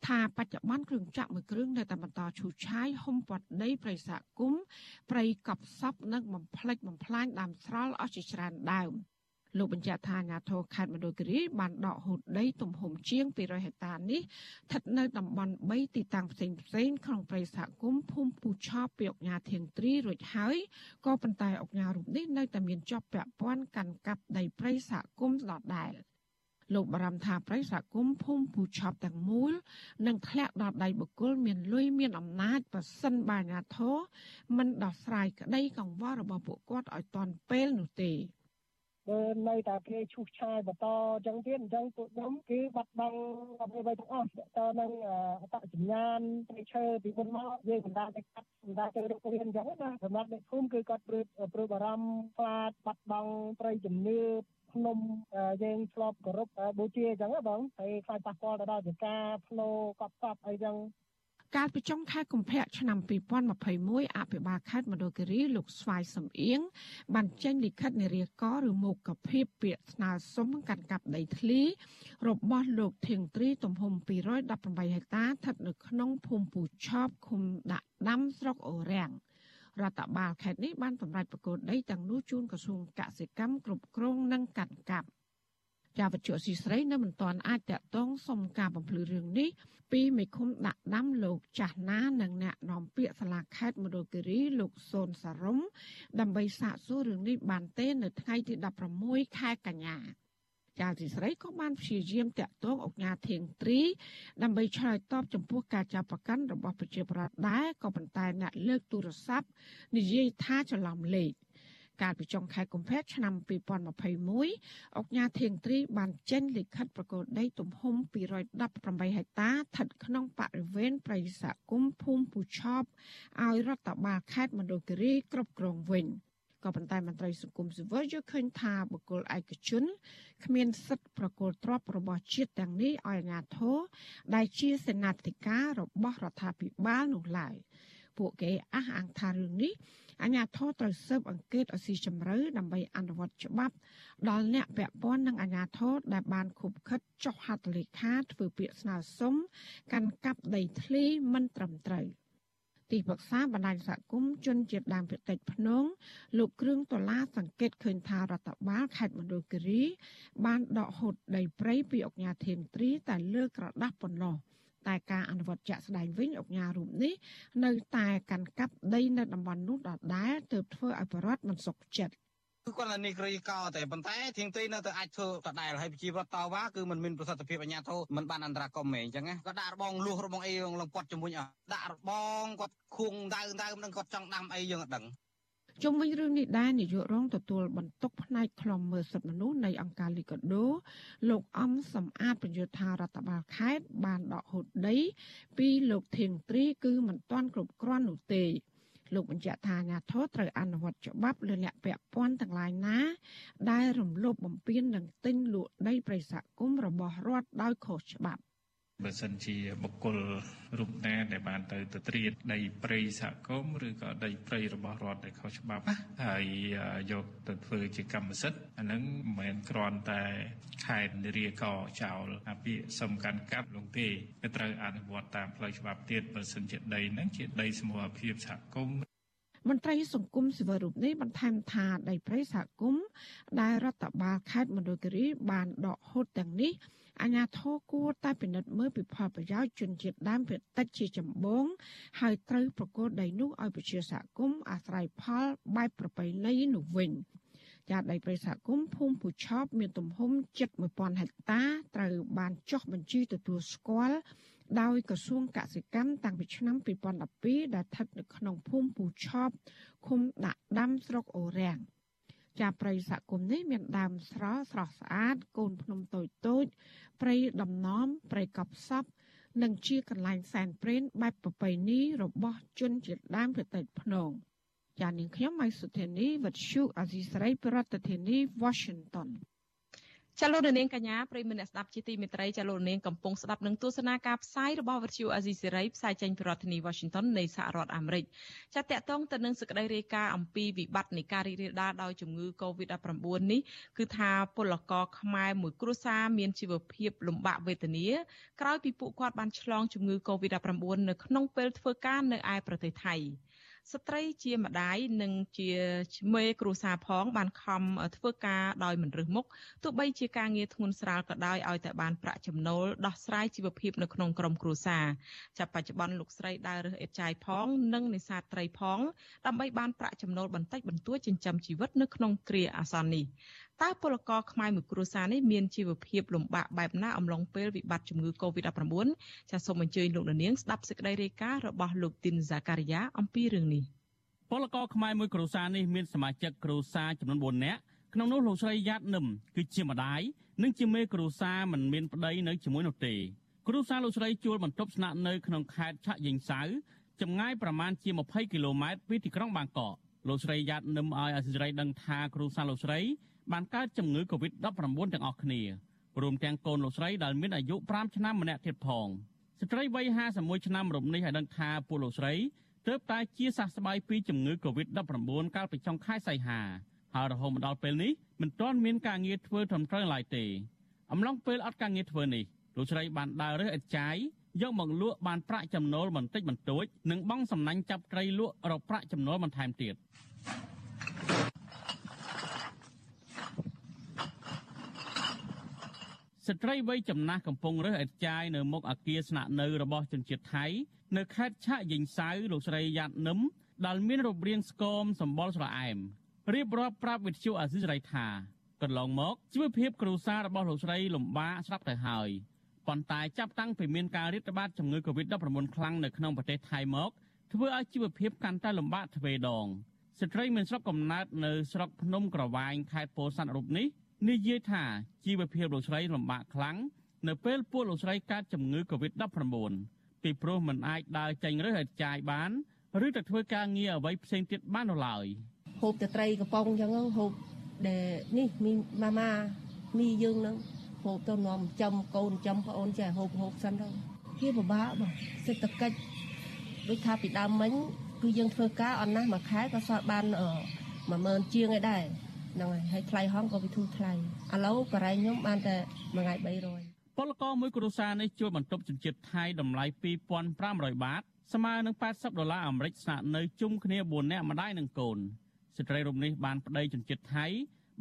ថាបច្ចុប្បន្នគ្រឿងចាក់មួយគ្រឿងនៅតែបន្តឈូសឆាយហុំព័ទ្ធដីប្រៃសហគមន៍ប្រៃកប់សពនិងបំផ្លិចបំផ្លាញដើមស្រល់អស់ជាច្រើនដើម។ លោកបញ្ជាក់ថាអាញាធរខេត្តមណ្ឌលគិរីបានដកហូតដីទំហំជាង200ហិកតានេះស្ថិតនៅតំបន់3ទីតាំងផ្សេងផ្សេងក្នុងព្រៃសហគមន៍ភូមិពូឆបពីអង្គការធៀងទ្រីរួចហើយក៏ប៉ុន្តែអង្គការរូបនេះនៅតែមានជាប់ពាក់ព័ន្ធកាន់កាប់ដីព្រៃសហគមន៍ដដែលលោកបារម្ភថាប្រៃសហគមន៍ភូមិពូឆប់ទាំងមូលនឹងធ្លាក់ដល់ដៃបុគ្គលមានលុយមានអំណាចប្រសិនបើអាញាធរមិនដោះស្រាយក្តីកង្វល់របស់ពួកគាត់ឲ្យទាន់ពេលនោះទេ។ បើនៅតែគេឈូសឆាយបន្តអញ្ចឹងទៀតអញ្ចឹងពួកខ្ញុំគឺបាត់បង់អ្វីៗទាំងអស់តើនឹងអត្តសញ្ញាណព្រៃឈើពីមុនមកយើងមិនដាច់ទៅកាត់មិនដាច់ទៅរុករៀនអញ្ចឹងណាសម្រាប់អ្នកភូមិគឺគាត់ព្រួយព្រួយបារម្ភខ្លាចបាត់បង់ព្រៃជំនឿភ្នំយើងធ្លាប់គោរពបូជាអញ្ចឹងបងហើយខ្លាចប៉ះពាល់ទៅដល់ចការផ្លូវកប់សពអីចឹង កាលពីចុងខែកុម្ភៈឆ្នាំ2021អភិបាលខេត្តមណ្ឌលគិរីលោកស្វាយសំអៀងបានចេញលិខិតនារីកឬមុខភាពពាក្យស្នើសុំកាន់កាប់ដីធ្លី របស់លោកធៀងទ្រីទំហំ218ហិកតាស្ថិតនៅក្នុងភូមិពូឆបឃុំដាក់ដាំស្រុកអូរាំងរដ្ឋបាលខេត្តនេះបានសម្រេចប្រកួតដីទាំងនោះជូនក្រសួងកសិកម្មគ្រប់គ្រងនិងកាន់កាប់ ចាវត្ថុស៊ីស្រីនៅមិនទាន់អាចតាក់ទងសុំការបំភ្លឺរឿងនេះពីមេឃុំដាក់ដាំលោកចាស់ណានិងអ្នកនាំពាក្យសាលាខេត្តមណ្ឌលគិរីលោកសូនសារំដើម្បីសាកសួររឿងនេះបានទេនៅថ្ងៃទី16ខែកញ្ញាចាទីស្រីក៏បានព្យាយាមតាក់ទងអង្គការធៀងទ្រីដើម្បីឆ្លើយតបចំពោះការចាប់ប្រកាន់របស់ប្រជាប្រដ្ឋដែរក៏ប៉ុន្តែអ្នកលើកទូរស័ព្ទនិយាយថាច្រឡំលេខ កាលពីចុងខែកុម្ភៈឆ្នាំ2021អង្គការធៀងទ្រីបានចេញលិខិតប្រកោតដីទំហំ218ហិកតាស្ថិតក្នុងបរិវេណប្រៃសហគមន៍ភូមិពូឆបឲ្យរដ្ឋបាលខេត្តមណ្ឌលគិរីគ្រប់គ្រងវិញក៏ប៉ុន្តែមន្ត្រីសង្គមស៊ីវិលយល់ឃើញថាបុគ្គលឯកជនគ្មានសិទ្ធិប្រកល់ទ្រព្យរបស់ជាតិទាំងនេះឲ្យអាជ្ញាធរដែលជាសេនាធិការរបស់រដ្ឋាភិបាលនោះឡើយពួកគេអះអាងថារឿងនេះ អាជ្ញាធរត្រូវស៊ើបអង្កេតឲ្យស៊ីជម្រៅដើម្បីអនុវត្តច្បាប់ដល់អ្នកពាក់ព័ន្ធនិងអាជ្ញាធរដែលបានខុបខិតចុះហត្ថលេខាធ្វើពាក្យស្នើសុំកាន់កាប់ដីធ្លីមិនត្រឹមត្រូវទីប្រឹក្សាបណ្ដាញសហគមន៍ជនជាតិដើមភាគតិចភ្នងលោកគ្រឿងដុល្លារសង្កេតឃើញថារដ្ឋបាលខេត្តមណ្ឌលគិរី បានដកហូតដីព្រៃពីអង្គការធៀងទ្រីតែលើក្រដាស់ប៉ុណ្ណោះ តែការអនុវត្តជាក់ស្ដែងវិញអង្គការរូបនេះនៅតែកាន់កាប់ដីនៅតំបន់នោះដដែលទើបធ្វើឲ្យបរដ្ឋមិនសុខចិត្តគឺគាត់តែនេះគ្រាយកោតែប៉ុន្តែធាងទីនៅតែអាចធ្វើដដែលហើយប្រជាពលរដ្ឋតវ៉ាគឺมันមានប្រសិទ្ធភាពអាញាធិបមិនបានអន្តរាគមន៍ហ្មងអញ្ចឹងណាគាត់ដាក់របងលួសរបងអីលងគាត់ជាមួយអស់ដាក់របងគាត់ខួងដៅដៅមិនដឹងគាត់ចង់ដាំអីយើងអត់ដឹង ជុំវិញរឿងនេះដែរនាយករងទទួលបន្ទុកផ្នែកខ្លំមើលសិទ្ធិមនុស្សនៃអង្គការលីកាដូ លោកអំសំអាតបញ្យល់ថារដ្ឋបាលខេត្តបានដកហូតដី ពីលោកធៀងទ្រីគឺមិនទាន់គ្រប់គ្រាន់នោះទេលោកបញ្ជាក់ថាអាញាធរត្រូវអនុវត្តច្បាប់លើអ្នកពាក់ព័ន្ធទាំងឡាយណា ដែលរំលោភបំពាននិងទិញលក់ដីប្រិយសហគមន៍របស់រដ្ឋដោយខុសច្បាប់ បើសិនជាបុគ្គលរូបណាដែលបានទៅទៅត្រៀតដីព្រៃសហគមន៍ឬក៏ដីព្រៃរបស់រដ្ឋដែលខុសច្បាប់ហើយយកទៅធ្វើជាកម្មសិទ្ធិអានឹងមិនមែនគ្រាន់តែខេត្តនារីកចោលអាពាកសំខាន់កាប់លងទេវាត្រូវអនុវត្តតាមផ្លូវច្បាប់ទៀតបើសិនជាដីហ្នឹងជាដីសមូហភាពសហគមន៍មន្ត្រីសង្គមស៊ីវិលរូបនេះបន្ថែមថាដីព្រៃសហគមន៍ដែលរដ្ឋបាលខេត្តមណ្ឌលគិរីបានដកហូតទាំងនេះ អាញាធរគួរតែពិនិត្យមើលពីផលប្រយោជន៍ជនជាតិដើមភាគតិចជាចម្បង ហើយត្រូវប្រគល់ដីនោះឲ្យប្រជាសហគមន៍អាស្រ័យផលបែបប្រពៃណីនោះវិញចាដីព្រៃសហគមន៍ភូមិពូឆោបមានទំហំជិត1000ហិកតាត្រូវបានចុះបញ្ជីទទួលស្គាល់ដោយក្រសួងកសិកម្មតាំងពីឆ្នាំ2012ដែលស្ថិតនៅក្នុងភូមិពូឆោបឃុំដាក់ដាំស្រុកអូរាំង ចាព្រៃសហគមន៍នេះមានដើមស្រស់ស្រស់ស្អាតកូនភ្នំតូចតូចព្រៃដំណំព្រៃកប់សពនិងជាកន្លែងសែនព្រេនបែបប្រពៃណីរបស់ជនជាតិដើមប្រទេសភ្នងចានាងខ្ញុំម៉ៃសុធានីវិទ្យុអាស៊ីសេរីប្រធានាធិបតី Washington ចាលោកនាងកញ្ញាប្រិមនៈស្ដាប់ជាទីមេត្រីចាលោកនាងកំពុងស្ដាប់នឹងទស្សនាការផ្សាយរបស់វិទ្យុអាស៊ីសេរីផ្សាយចេញពីរដ្ឋធានី Washington នៃសហរដ្ឋអាមេរិកចាតកតងទៅនឹងសេចក្តីរាយការណ៍អំពីវិបត្តិនៃការរីករាលដាលដោយជំងឺ Covid-19 នេះគឺថាពលករខ្មែរមួយគ្រួសារមានជីវភាពលំបាកវេទនាក្រោយពីពួកគាត់បានឆ្លងជំងឺ Covid-19 នៅក្នុងពេលធ្វើការនៅឯប្រទេសថៃ ស្ត្រីជាម្ដាយនិងជាមេគ្រួសារផង បានខំធ្វើការដោយមិនរើសមុខទោះបីជាការងារធ្ងន់ស្រាលក៏ដោយឲ្យតែបានប្រាក់ចំណូលដោះស្រាយជីវភាពនៅក្នុងក្រុមគ្រួសារចាប់បច្ចុប្បន្នលោកស្រីដើររើសអេតចាយផង និងនេសាទត្រីផង ដើម្បីបានប្រាក់ចំណូលបន្តិចបន្តួចចិញ្ចឹមជីវិតនៅក្នុងគ្រាអាសន្ននេះ តើពលករខ្មែរមួយគ្រួសារនេះមានជីវភាពលំបាកបែបណាអំឡុងពេលវិបត្តិជំងឺ Covid-19 ចាសសូមអញ្ជើញលោកនាងស្ដាប់សេចក្តីរាយការណ៍របស់លោកទីនហ្សាការីយ៉ាអំពីរឿងនេះពលករខ្មែរមួយគ្រួសារនេះមានសមាជិកគ្រួសារចំនួន4នាក់ក្នុងនោះលោកស្រីយ៉ាតនឹមគឺជាម្ដាយនិងជាមេគ្រួសារមិនមានប្តីនៅជាមួយនោះទេគ្រួសារលោកស្រីជួលបន្ទប់ស្នាក់នៅក្នុងខេត្តឆាកយេងសៅចម្ងាយប្រមាណជា20គីឡូម៉ែត្រពីទីក្រុងបាងកកលោកស្រីយ៉ាតនឹមឲ្យអសិរ័យដឹងថាគ្រួសារលោកស្រី បានកើតជំងឺ Covid-19 ទាំងអស់គ្នារួមទាំងកូនលោកស្រីដែលមានអាយុ5ឆ្នាំម្នាក់ទៀតផងស្ត្រីវ័យ51ឆ្នាំរំនេះឲ្យដឹងថាពួកលោកស្រីទើបតែជាសះស្បើយពីជំងឺ Covid-19 កាលពីចុងខែសីហាហើយរហូតមកដល់ពេលនេះមិនទាន់មានការងារធ្វើត្រឹមត្រូវឡើយទេអំឡុងពេលអត់ការងារធ្វើនេះលោកស្រីបានដើររើសឥតចាយយកមកលក់បានប្រាក់ចំណូលបន្តិចបន្តួចនិងបង់សំណាញ់ចាប់ត្រីលក់រកប្រាក់ចំណូលបន្ថែមទៀត ស្ត្រីវ័យចំណាស់កំពុងរើសឥតចាយនៅមុខអគារស្នាក់នៅរបស់ជនជាតិថៃនៅខេត្តឆាកយេងសៅលោកស្រីយ៉ាត់នឹមដែលមានរូបរាងស្គមសម្បល់ស្រអែមរៀបរាប់ប្រាប់វិទ្យុអាស៊ីសេរីថាកន្លងមកជីវភាពគ្រួសាររបស់លោកស្រីលំបាកស្រាប់ទៅហើយប៉ុន្តែចាប់តាំងពីមានការរាតត្បាតជំងឺ Covid-19 ខ្លាំងនៅក្នុងប្រទេសថៃមកធ្វើឲ្យជីវភាពកាន់តែលំបាកទ្វេដងស្ត្រីមានស្រុកកំណើតនៅស្រុកភ្នំក្រវាញខេត្តពោធិ៍សាត់រូបនេះ និយាយថាជីវភាពលោកស្រីលំបាកខ្លាំងនៅពេលពួកលោកស្រីកើតជំងឺ Covid-19 ពីព្រោះមិនអាចដើរចេញរើសឲ្យចាយបានឬទៅធ្វើការងារអ្វីផ្សេងទៀតបាននោះឡើយហូបតែត្រីកំប៉ុងអញ្ចឹងហូបដែលនេះមីម៉ាម៉ាមីយើងហ្នឹងហូបទៅនាំចំកូនចំប្អូនចេះហូបហូបសិនទៅវាពិបាកបងសេដ្ឋកិច្ចដូចថាពីដើមមិញគឺយើងធ្វើការអត់ណាស់មួយខែក៏សល់បាន10000ជាងឯដែរ ហ្នឹងហើយហើយថ្លៃហងក៏វាធូរថ្លៃឥឡូវបរិយខ្ញុំបានតែមួយថ្ងៃ300ពលករមួយគ្រួសារនេះជួលបន្ទប់ជនជាតិថៃតម្លៃ2500បាតស្មើនឹង80ដុល្លារអាមេរិកស្នាក់នៅជុំគ្នា4នាក់ម្ដាយនិងកូនស្ត្រីរូបនេះបានប្តីជនជាតិថៃ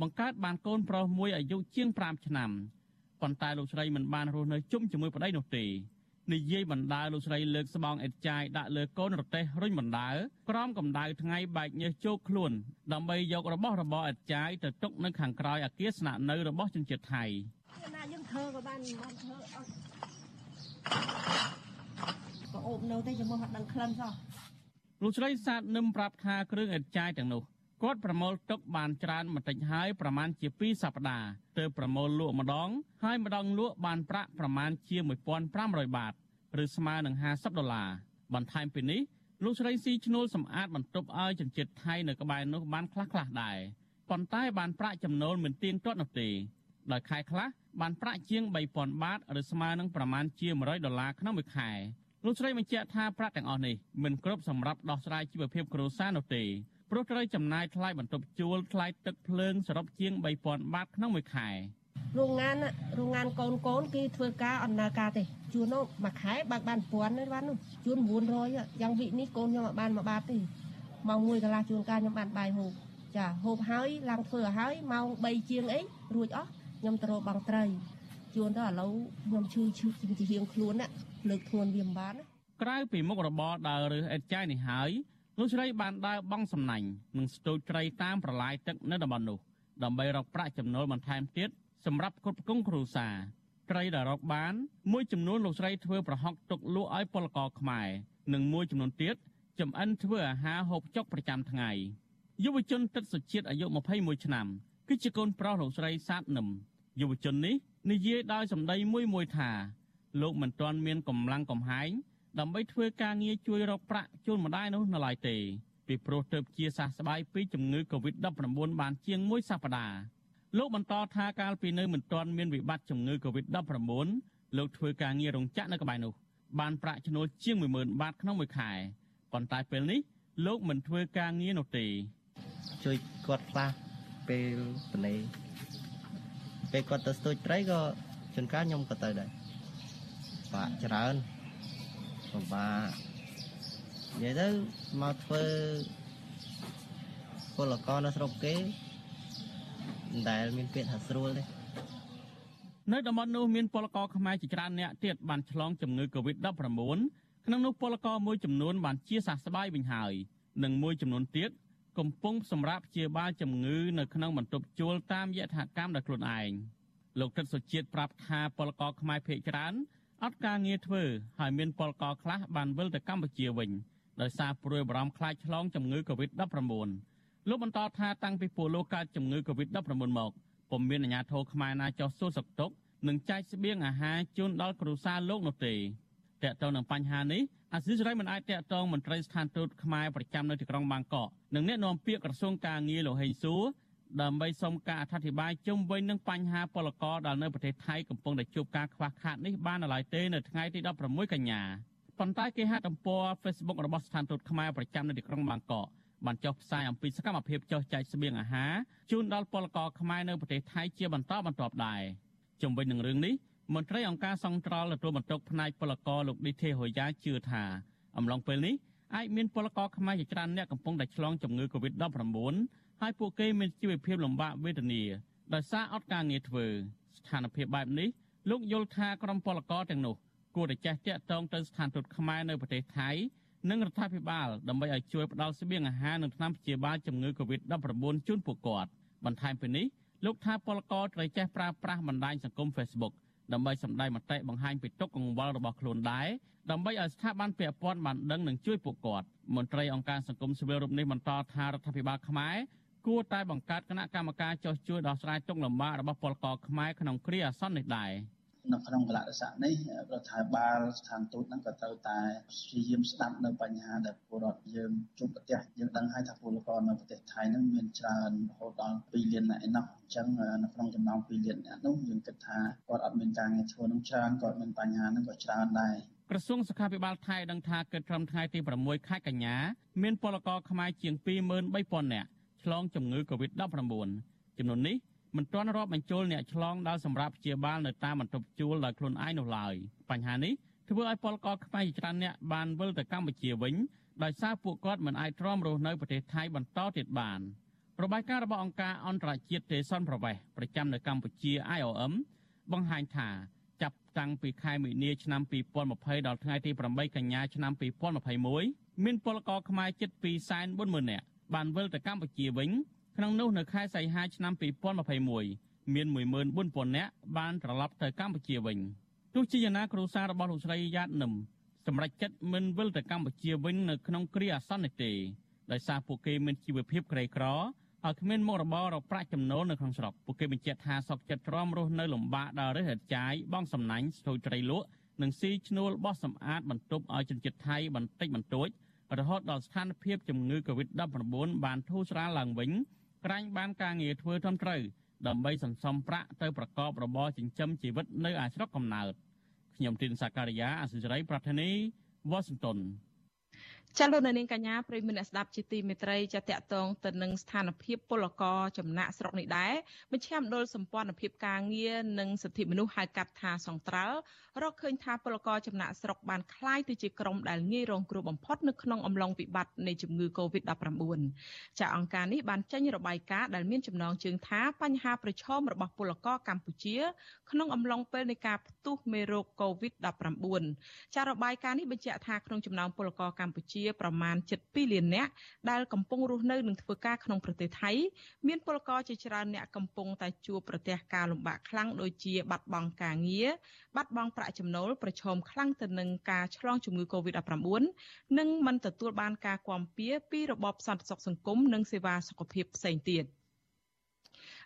បង្កើតបានកូនប្រុសមួយអាយុជាង5ឆ្នាំប៉ុន្តែលោកស្រីមិនបានរស់នៅជុំជាមួយប្តីនោះទេ និយាយបណ្ដាលោកស្រីលើកស្បង់អេតចាយដាក់លើកូនរទេះរុញបណ្ដាក្រោមកម្ដៅថ្ងៃបែកញើសជោកខ្លួនដើម្បីយករបស់របរអេតចាយទៅទុកនៅខាងក្រោយអគារស្នាក់នៅរបស់ជនជាតិថៃណាយើងធ្វើក៏បានបានធ្វើអត់ក៏អូបនៅតែចាំមកអត់ដឹងក្លិនសោះលោកស្រីសាទនឹមប្រាប់ថាគ្រឿងអេតចាយទាំងនោះ គាត់ប្រមូលទុកបានច្រើនបន្តិចហើយប្រមាណជា2សប្តាហ៍ទើបប្រមូលលក់ម្ដង ហើយម្ដងលក់បានប្រាក់ប្រមាណជា1500បាតឬស្មើនឹង50ដុល្លារបន្ថែមពីនេះលោកស្រីស៊ីឈ្នួលសម្អាតបន្ទប់ឲ្យជនជាតិថៃនៅក្បែរនោះបានខ្លះខ្លះដែរប៉ុន្តែបានប្រាក់ចំណូលមិនទៀងទាត់នោះទេដោយខែខ្លះបានប្រាក់ជាង3000បាតឬស្មើនឹងប្រមាណជា100ដុល្លារក្នុងមួយខែលោកស្រីបញ្ជាក់ថាប្រាក់ទាំងអស់នេះមិនគ្រប់សម្រាប់ដោះស្រាយជីវភាពគ្រួសារនោះទេ ព្រោះត្រូវចំណាយថ្លៃបន្ទប់ជួលថ្លៃទឹកភ្លើងសរុបជាង3000បាតក្នុងមួយខែរោងងានរោងងានកូនកូនគេធ្វើការអំណើការទេជួននោះមួយខែបើកបាន1000ទេបាននោះជួន900យ៉ាងវិនេះកូនខ្ញុំអត់បានមួយបាតទេម៉ោង1កន្លះជួនកាលខ្ញុំបានបាយហូបចាហូបហើយឡើងធ្វើហើយម៉ោង3ជាងអីរួចអស់ខ្ញុំទៅរកបងត្រី ជួនទៅឥឡូវខ្ញុំឈឺឈឺជាជាងខ្លួនណាលើកធ្ងន់វាមិនបានក្រៅពីមុខរបរដើររើសអេតចាយនេះហើយ លោកស្រីបានដើរបង់សំណាញ់និងស្ទូចត្រីតាមប្រឡាយទឹកនៅតំបន់នោះដើម្បីរកប្រាក់ចំណូលបន្ថែមទៀតសម្រាប់គ្រប់គងគ្រួសារត្រីដែលរកបានមួយចំនួនលោកស្រីធ្វើប្រហុកទុកលក់ឲ្យពលករខ្មែរនិងមួយចំនួនទៀតចំអិនធ្វើអាហារហូបចុកប្រចាំថ្ងៃយុវជនទឹកសុជាតិអាយុ21ឆ្នាំគឺជាកូនប្រុសលោកស្រីសាទនឹមយុវជននេះនិយាយដោយសម្ដីមួយមួយថាលោកមិនទាន់មានកម្លាំងកំហែង ដើម្បីធ្វើការងារជួយរកប្រាក់ជូនម្ដាយនោះនៅឡើយទេពីព្រោះទៅជាសះស្បើយពីជំងឺ Covid-19 បានជាងមួយសប្តាហ៍លោកបន្តថាកាលពីនៅមិនទាន់មានវិបត្តិជំងឺ Covid-19 លោកធ្វើការងាររោងចក្រនៅក្បែរនោះបានប្រាក់ចំណូលជាង10000បាតក្នុងមួយខែប៉ុន្តែពេលនេះលោកមិនធ្វើការងារនោះទេជួយគាត់ខ្លះពេលបនេពេលគាត់ទៅស្ទូចត្រីក៏ជួនកាលខ្ញុំក៏ទៅដែរបាក់ច្រើន ពិបាកនិយាយទៅមកធ្វើពលករនៅស្រុកគេមិនដែលមានពាក្យថាស្រួលទេនៅតំបន់នោះមានពលករខ្មែរជាច្រើនអ្នកទៀតបានឆ្លងជំងឺ Covid-19 ក្នុងនោះពលករមួយចំនួនបានជាសះស្បើយវិញហើយនិងមួយចំនួនទៀតកំពុងសម្រាប់ព្យាបាលជំងឺនៅក្នុងបន្ទប់ជួលតាមយថាកម្មដោយខ្លួនឯងលោកទឹកសុជាតិប្រាប់ថាពលករខ្មែរភ័យច្រើន អត់ការងារធ្វើហើយមានពលករខ្លះបានវិលទៅកម្ពុជាវិញដោយសារព្រួយបារម្ភខ្លាចឆ្លងជំងឺ Covid-19 លោកបន្តថាតាំងពីពលលោកកើតជំងឺ Covid-19 មកពុំមានអាជ្ញាធរខ្មែរណាចោះសួរសុខទុក្ខនិងចែកស្បៀងអាហារជូនដល់គ្រួសារលោកនោះទេតើតើនឹងបញ្ហានេះអាស៊ីសេរីមិនអាចតាក់ទងមន្ត្រីស្ថានទូតខ្មែរប្រចាំនៅទីក្រុងបាងកកនិងអ្នកនាំពាក្យក្រសួងការងារលោកហេងសួរ ដើម្បីសុំការអធិប្បាយជុំវិញនឹងបញ្ហាពលករដែលនៅប្រទេសថៃកំពុងតែជួបការខ្វះខាតនេះបាននៅឡើយទេនៅថ្ងៃទី16កញ្ញាប៉ុន្តែគេហទំព័រ Facebook របស់ស្ថានទូតខ្មែរប្រចាំនៅទីក្រុងបាងកកបានចុះផ្សាយអំពីសកម្មភាពចុះចែកស្បៀងអាហារជូនដល់ពលករខ្មែរនៅប្រទេសថៃជាបន្តបន្ទាប់ដែរជុំវិញនឹងរឿងនេះមន្ត្រីអង្គការសង្ត្រល់ទទួលបន្ទុកផ្នែកពលករលោកឌីទេហូយ៉ាជឿថាអំឡុងពេលនេះអាចមានពលករខ្មែរជាច្រើនអ្នកកំពុងតែឆ្លងជំងឺ Covid-19 ហើយពួកគេមានជីវភាពលំបាកវេទនាដោយសារអត់ការងារធ្វើស្ថានភាពបែបនេះលោកយល់ថាក្រុមពលករទាំងនោះគួរតែចេះតាក់ទងទៅស្ថានទូតខ្មែរនៅប្រទេសថៃនិងរដ្ឋាភិបាលដើម្បីឲ្យជួយផ្តល់ស្បៀងអាហារនិងថ្នាំព្យាបាលជំងឺ Covid-19 ជូនពួកគាត់បន្ថែមពីនេះលោកថាពលករត្រូវចេះប្រើប្រាស់បណ្ដាញសង្គម Facebook ដើម្បីសម្ដែងមតិបង្ហាញពីទុកកង្វល់របស់ខ្លួនដែរដើម្បីឲ្យស្ថាប័នពាក់ព័ន្ធបានដឹងនិងជួយពួកគាត់មន្ត្រីអង្គការសង្គមស៊ីវិលរូបនេះបន្តថារដ្ឋាភិបាលខ្មែរ គួរតែបង្កើតគណៈកម្មការចុះជួយដោះស្រាយទុក្ខលំបាករបស់ពលករខ្មែរក្នុងគ្រាអាសន្ននេះដែរនៅក្នុងកលៈទេសៈនេះរដ្ឋាភិបាលស្ថានទូតហ្នឹងក៏ត្រូវតែព្យាយាមស្ដាប់នៅបញ្ហាដែលពលរដ្ឋយើងជួបប្រទះយើងដឹងហើយថាពលករនៅប្រទេសថៃហ្នឹងមានច្រើនរហូតដល់2លាននាក់ឯណោះអញ្ចឹងនៅក្នុងចំណោម2លាននាក់នោះយើងគិតថាគាត់អត់មានការងារធ្វើនឹងច្រើនគាត់មានបញ្ហាហ្នឹងក៏ច្រើនដែរក្រសួងសុខាភិបាលថៃដឹងថាគិតត្រឹមថ្ងៃទី6ខែកញ្ញាមានពលករខ្មែរជាង23000នាក់ ឆ្លងជំងឺ Covid-19 ចំនួននេះមិនទាន់រាប់បញ្ចូលអ្នកឆ្លងដល់សម្រាប់ព្យាបាលនៅតាមបន្ទប់ជួលដោយខ្លួនឯងនោះឡើយបញ្ហានេះធ្វើឲ្យពលករខ្មែរជាច្រើនអ្នកបានវិលទៅកម្ពុជាវិញដោយសារពួកគាត់មិនអាចទ្រាំរស់នៅប្រទេសថៃបន្តទៀតបានរបាយការណ៍របស់អង្គការអន្តរជាតិទេសុនប្រវេសប្រចាំនៅកម្ពុជា IOM បង្ហាញថាចាប់តាំងពីខែមិនិនាឆ្នាំ2020ដល់ថ្ងៃទី8កញ្ញាឆ្នាំ2021មានពលករខ្មែរជិត240,000នាក់ បានវិលទៅកម្ពុជាវិញក្នុងនោះនៅខែសីហាឆ្នាំ2021មាន14,000នាក់បានត្រឡប់ទៅកម្ពុជាវិញទោះជាយ៉ាងណាគ្រួសាររបស់លោកស្រីយ៉ាតនឹមសម្រាប់ចិត្តមិនវិលទៅកម្ពុជាវិញនៅក្នុងគ្រាអាសន្ននេះទេដោយសារពួកគេមានជីវភាពក្រីក្រហើយគ្មានមុខរបររកប្រាក់ចំណូលនៅក្នុងស្រុកពួកគេបញ្ជាក់ថាសោកចិត្តទ្រាំរស់នៅលំបាកដល់រឹសរចាយបងសំណាញ់ស្ទូចត្រីលក់និងស៊ីឈ្នួលបោះសម្អាតបន្ទប់ឲ្យជនជាតិថៃបន្តិចបន្តួច រហូតដល់ស្ថានភាពជំងឺ Covid-19 បានធូរស្រាលឡើងវិញក្រាញ់បានការងារធ្វើត្រឹមត្រូវដើម្បីសន្សំប្រាក់ទៅប្រកបរបរចិញ្ចឹមជីវិតនៅឯស្រុកកំណើតខ្ញុំទីនសាការីយ៉ាអសិរ័យប្រធានីវ៉ាស៊ីនតោន ចាលោកនាងកញ្ញាប្រិយមិត្តអ្នកស្ដាប់ជាទីមេត្រីចាតកតងទៅនឹងស្ថានភាពពលករចំណាក់ស្រុកនេះដែរមជ្ឈមណ្ឌលសម្ព័ន្ធភាពការងារនិងសិទ្ធិមនុស្សហៅកាត់ថាសង្ត្រាល់រកឃើញថាពលករចំណាក់ស្រុកបានคล้ายទៅជាក្រុមដែលងាយរងគ្រោះបំផុតនៅក្នុងអំឡុងវិបត្តិនៃជំងឺ Covid-19 ចាអង្គការនេះបានចេញរបាយការណ៍ដែលមានចំណងជើងថាបញ្ហាប្រឈមរបស់ពលករកម្ពុជា ក្នុងអំឡុងពេលនៃការផ្ទុះមេរោគ Covid-19 ចារបាយការណ៍នេះបញ្ជាក់ថាក្នុងចំណោមពលករកម្ពុជា ប្រមាណ7លាននាក់ដែលកំពុងរស់នៅនិងធ្វើការក្នុងប្រទេសថៃមានពលករជាច្រើនអ្នកកំពុងតែជួបប្រទះការលំបាកខ្លាំងដូចជាបាត់បង់ការងារបាត់បង់ប្រាក់ចំណូលប្រឈមខ្លាំងទៅនឹងការឆ្លងជំងឺ Covid-19 និងមិនទទួលបានការគាំពៀពីរបបសន្តិសុខសង្គមនិងសេវាសុខភាពផ្សេងទៀត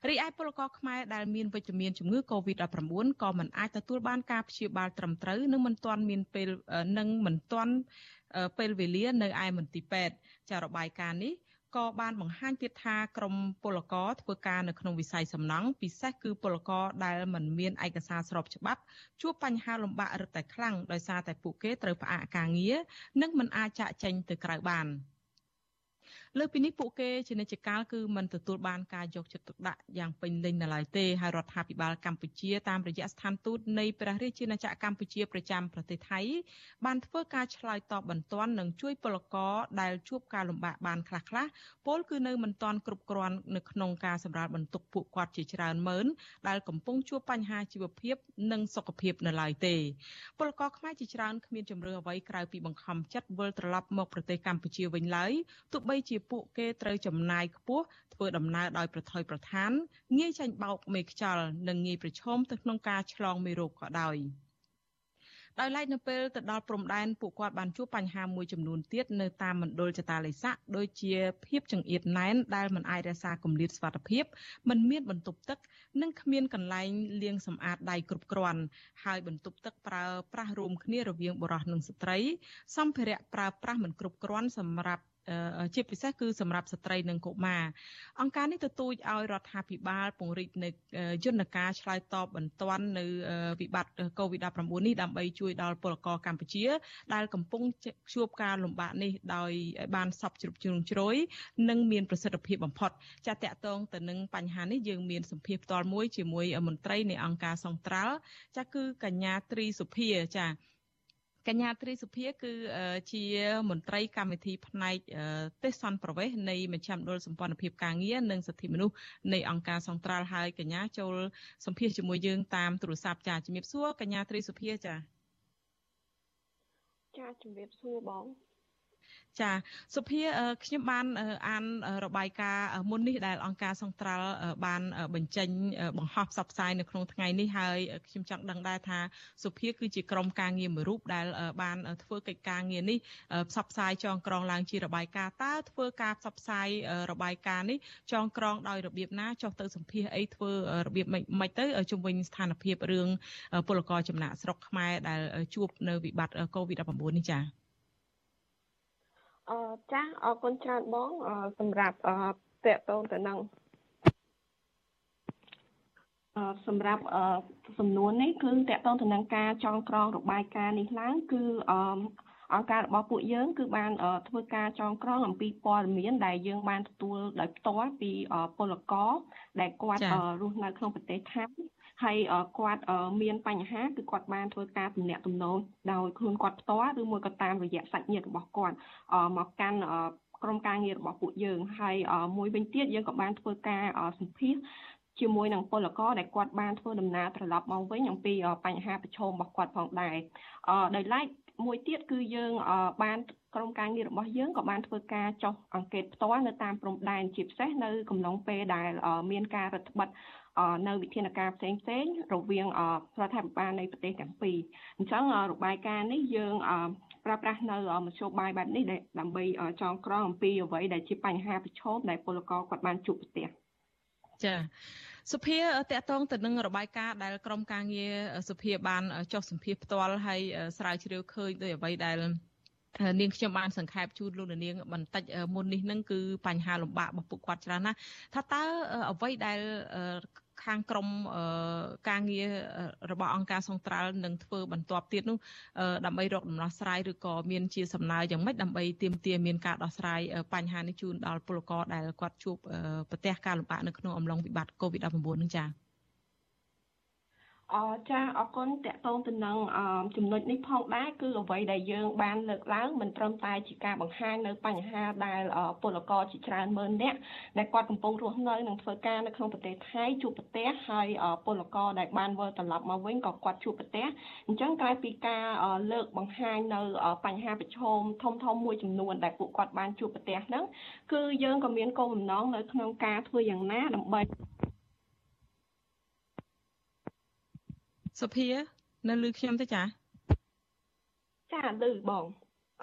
រីឯពលករខ្មែរដែលមានវិជ្ជមានជំងឺ Covid-19 ក៏មិនអាចទទួលបានការព្យាបាលត្រឹមត្រូវនិងមិនទាន់មានពេលនិងមិនទាន់ពេលវេលានៅឯមន្ទីរពេទ្យចារបាយការណ៍នេះក៏បានបង្ហាញទៀតថាក្រមពលករធ្វើការនៅក្នុងវិស័យសំណង់ពិសេសគឺពលករដែលមិនមានឯកសារស្របច្បាប់ជួបបញ្ហាលំបាករឹតតែខ្លាំងដោយសារតែពួកគេត្រូវផ្អាកការងារនិងមិនអាចចាក់ចែងទៅក្រៅបាន។ លើពីនេះពួកគេជានិច្ចកាលគឺមិនទទួលបានការយកចិត្តទុកដាក់យ៉ាងពេញលេញនៅឡើយទេហើយរដ្ឋាភិបាលកម្ពុជាតាមរយៈស្ថានទូតនៃព្រះរាជាណាចក្រកម្ពុជាប្រចាំប្រទេសថៃបានធ្វើការឆ្លើយតបបន្ទាន់និងជួយពលករដែលជួបការលំបាកបានខ្លះខ្លះពលគឺនៅមិនទាន់គ្រប់គ្រាន់នៅក្នុងការសម្រាលបន្ទុកពួកគាត់ជាច្រើនម៉ឺនដែលកំពុងជួបបញ្ហាជីវភាពនិងសុខភាពនៅឡើយទេពលករខ្មែរជាច្រើនគ្មានជំរឿអ្វីក្រៅពីបង្ខំចិត្តវិលត្រឡប់មកប្រទេសកម្ពុជាវិញឡើយទោះបីជាពួកគេត្រូវចំណាយខ្ពស់ធ្វើដំណើរដោយប្រថុយប្រឋានងាយចាញ់បោកមេខ្យល់និងងាយប្រឈមទៅក្នុងការឆ្លងមេរោគក៏ដោយដោយឡែកនៅពេលទៅដល់ព្រំដែនពួកគាត់បានជួបបញ្ហាមួយចំនួនទៀតនៅតាមមណ្ឌលចតាឡេស័កដូចជាភាពចង្អៀតណែនដែលមិនអាចរក្សាគម្លាតសុវត្ថិភាពមិនមានបន្ទប់ទឹក និងគ្មានកន្លែងលាងសម្អាតដៃគ្រប់គ្រាន់ហើយបន្ទប់ទឹកប្រើប្រាស់រួមគ្នារវាងបុរសនិងស្ត្រីសម្ភារៈប្រើប្រាស់មិនគ្រប់គ្រាន់សម្រាប់ ជាពិសេសគឺសម្រាប់ស្ត្រីនិងកុមារអង្គការនេះទទូចឲ្យរដ្ឋាភិបាលពង្រីកនៅយន្តការឆ្លើយតបបន្ទាន់នៅវិបត្តិ COVID-19 នេះដើម្បីជួយដល់ពលករកម្ពុជា ដែលកំពុងជួបការលំបាកនេះដោយបានសពជ្រុបជ្រុងជ្រោយនិងមានប្រសិទ្ធភាពបំផុតចាតកតងទៅនឹងបញ្ហានេះយើងមានសម្ភារផ្ទាល់មួយជាមួយមន្ត្រីនៃអង្គការសង្ត្រាល់ចាគឺកញ្ញាត្រីសុភាចា កញ្ញាត្រីសុភាគឺជាមន្ត្រីកម្មវិធីផ្នែកទេសសន្តិប្រវេសនៃមជ្ឈមណ្ឌលសម្ព័ន្ធភាពការងារនិងសិទ្ធិមនុស្សនៃអង្គការសង្ត្រាល់ហើយកញ្ញាចូលសម្ភាសជាមួយយើងតាមទូរស័ព្ទចាជំរាបសួរកញ្ញាត្រីសុភាចាចាជំរាបសួរបង ចាសុភាខ្ញុំបានអានរបាយការណ៍មុននេះដែលអង្គការសង្ត្រាល់បានបញ្ចេញបង្ហោះផ្សព្វផ្សាយនៅក្នុងថ្ងៃនេះហើយខ្ញុំចង់ដឹងដែរថាសុភាគឺជាក្រុមការងារមួយរូបដែលបានធ្វើកិច្ចការងារនេះផ្សព្វផ្សាយចងក្រងឡើងជារបាយការណ៍តើធ្វើការផ្សព្វផ្សាយរបាយការណ៍នេះចងក្រងដោយរបៀបណាចុះទៅសម្ភាសអីធ្វើរបៀបមិនទៅជំវិញស្ថានភាពរឿងពលករចំណាក់ស្រុកខ្មែរដែលជួបនៅវិបត្តិ COVID-19 នេះចា៎ អឺចាអរគុណច្រើនបងសម្រាប់តកតងទៅនឹងសម្រាប់សំណួរនេះគឺតកតងទៅនឹងការចងក្រងរបាយការណ៍នេះឡើងគឺអង្គការរបស់ពួកយើងគឺបានធ្វើការចងក្រងអំពីព័ត៌មានដែលយើងបានទទួលដោយផ្ទាល់ពីពលករដែលគាត់រស់នៅក្នុងប្រទេសថៃ ហើយគាត់មានបញ្ហាគឺគាត់បានធ្វើការទំនាក់ទំនងដោយខ្លួនគាត់ផ្ទាល់ឬមួយក៏តាមរយៈសាច់ញាតិរបស់គាត់មកកាន់ក្រុមការងាររបស់ពួកយើងហើយមួយវិញទៀតយើងក៏បានធ្វើការសម្ភាសជាមួយនឹងពលករដែលគាត់បានធ្វើដំណើរត្រឡប់មកវិញអំពីបញ្ហាប្រឈមរបស់គាត់ផងដែរអឺដោយឡែក មួយទៀតគឺយើងបានក្រុមការងាររបស់យើងក៏បានធ្វើការចុះអង្កេតផ្ទាល់នៅតាមព្រំដែនជាពិសេសនៅកំឡុងពេលដែលមានការរដ្ឋបတ်នៅវិធានការផ្សេងផ្សេងរវាងរដ្ឋាភិបាលនៃប្រទេសទាំងពីរអញ្ចឹងរបាយការណ៍នេះយើងប្រើប្រាស់នៅមធ្យោបាយបែបនេះដើម្បីចងក្រងអំពីអ្វីដែលជាបញ្ហាប្រឈមដែលពលករគាត់បានជួបប្រទះចា៎ សុភាតកតងទៅនឹងរបាយការណ៍ដែលក្រមការងារសុភាបានចុះសម្ភារផ្ទាល់ហើយស្រាវជ្រាវឃើញដោយអ្វីដែលនាងខ្ញុំបានសង្ខេបជូនលោកនាងបន្តិចមុននេះនឹងគឺបញ្ហាលំបាករបស់ពួកគាត់ច្រើនណាស់ថាតើអ្វីដែល ខាងក្រមការងាររបស់អង្គការសង្ត្រាល់នឹងធ្វើបន្ទាប់ទៀតនោះដើម្បីរកដំណោះស្រាយឬក៏មានជាសំណើយ៉ាងម៉េចដើម្បីទាមទារមានការដោះស្រាយបញ្ហានេះជូនដល់ពលករដែលគាត់ជួបប្រទះការលំបាកនៅក្នុងអំឡុងវិបត្តិ COVID-19 នឹងចា៎ អចាអរគុណតកតងទៅនឹងចំណុចនេះផងដែរគឺអ្វីដែលយើងបានលើកឡើងមិនត្រឹមតែជាការបង្ហាញនៅបញ្ហាដែលពលករជាច្រើនម៉ឺននាក់ដែលគាត់កំពុងរស់នៅនិងធ្វើការនៅក្នុងប្រទេសថៃជួបប្រទះហើយពលករដែលបានវិលត្រឡប់មកវិញក៏គាត់ជួបប្រទះអញ្ចឹងក្រៅពីការលើកបង្ហាញនៅបញ្ហាប្រឈមធំធំមួយចំនួនដែលពួកគាត់បានជួបប្រទះហ្នឹងគឺយើងក៏មានគោលបំណងនៅក្នុងការធ្វើយ៉ាងណាដើម្បី សុភានៅលឺខ្ញុំទេចាចាលឺបង